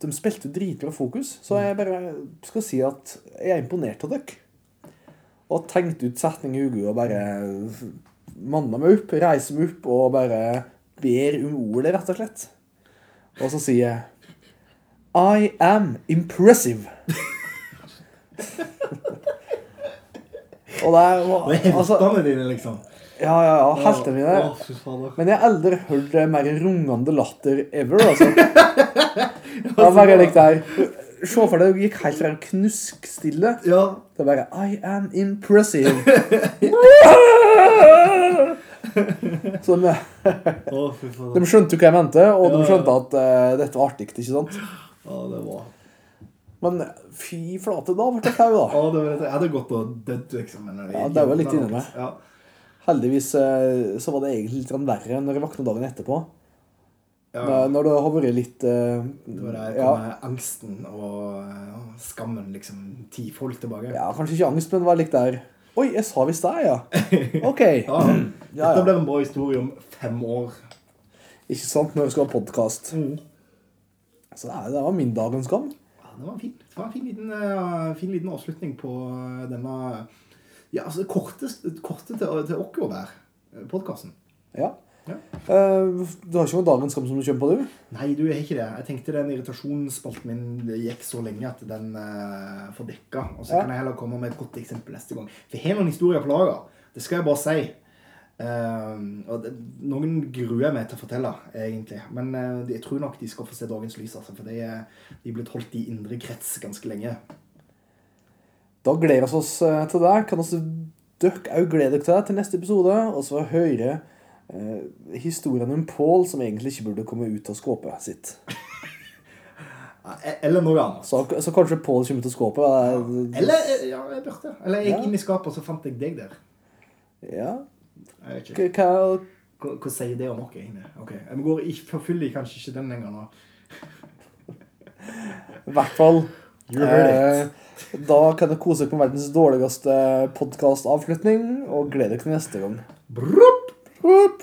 de spilte dritbra Fokus. Så jeg bare skal si at jeg er imponert av dere. Og tenkte ut setning i hodet og bare manna meg opp, reiser meg opp og bare ber om ordet, rett og slett. Og så sier jeg I am impressive. og det er Det er altså, heltene dine, liksom. Ja, ja, ja. Heltene mine. Men jeg har aldri hørt mer rungende latter ever, altså. Det var bare likt der. Se for deg, det gikk helt fra knuskstille Ja. Er bare I am impressive. Så de, de skjønte jo hva jeg mente, og de skjønte at uh, dette var artig. ikke sant? Ja, det var Men fy flate, da ble jeg flau, da. Ja, det var Jeg hadde gått og dødd, liksom. Ja, det var litt inni meg. Ja. Heldigvis eh, så var det egentlig litt verre når jeg våkna dagen etterpå. Ja. Når- Når det har vært litt uh, var der ja, angsten og uh, skammen liksom tifolk tilbake. ja, kanskje ikke angst, men var litt der Oi, jeg sa visst det, ja. OK. Ja. Ja, Dette blir en bra historie om fem år. Ikke sant, når vi skal ha podkast. Mm. Så det, det var min dagens skam. Ja, det var en fin, var en fin, liten, uh, fin liten avslutning på denne ja, altså korte, korte til, til oss der, podkasten. Ja. Ja. Eh, du har ikke noen dagens skam som du kjøper på, du? Nei, du er ikke det. Jeg tenkte den irritasjonsspalten min gikk så lenge at den uh, får dekka. Og så Ja. kan jeg heller komme med et godt eksempel neste gang. For jeg har noen historier på lager. Det skal jeg bare si. Uh, og det, noen gruer jeg meg til å fortelle, egentlig. Men jeg tror nok de skal få se dagens lys. Altså, for de, er- blitt holdt i indre krets ganske lenge. Da gleder vi oss til det. Kan også dere òg glede dere til det til neste episode, og så høre historien om Paul som egentlig ikke burde komme ut av skåpet sitt. Eh, Eller noe annet. Så, så kanskje Paul kommer ut av skåpet. eh, Eller eh, ja, jeg burde. Eller jeg Ja. inn i skapet, og så fant jeg deg der. Ja. Jeg. Hva, hva sier det om oss, egentlig? Ok, Jeg går i, forfyller kanskje ikke den lenger nå. I hvert fall eh, Da kan dere kose dere med verdens dårligste podkastavslutning, og glede dere til neste gang. Brupp! Whoop!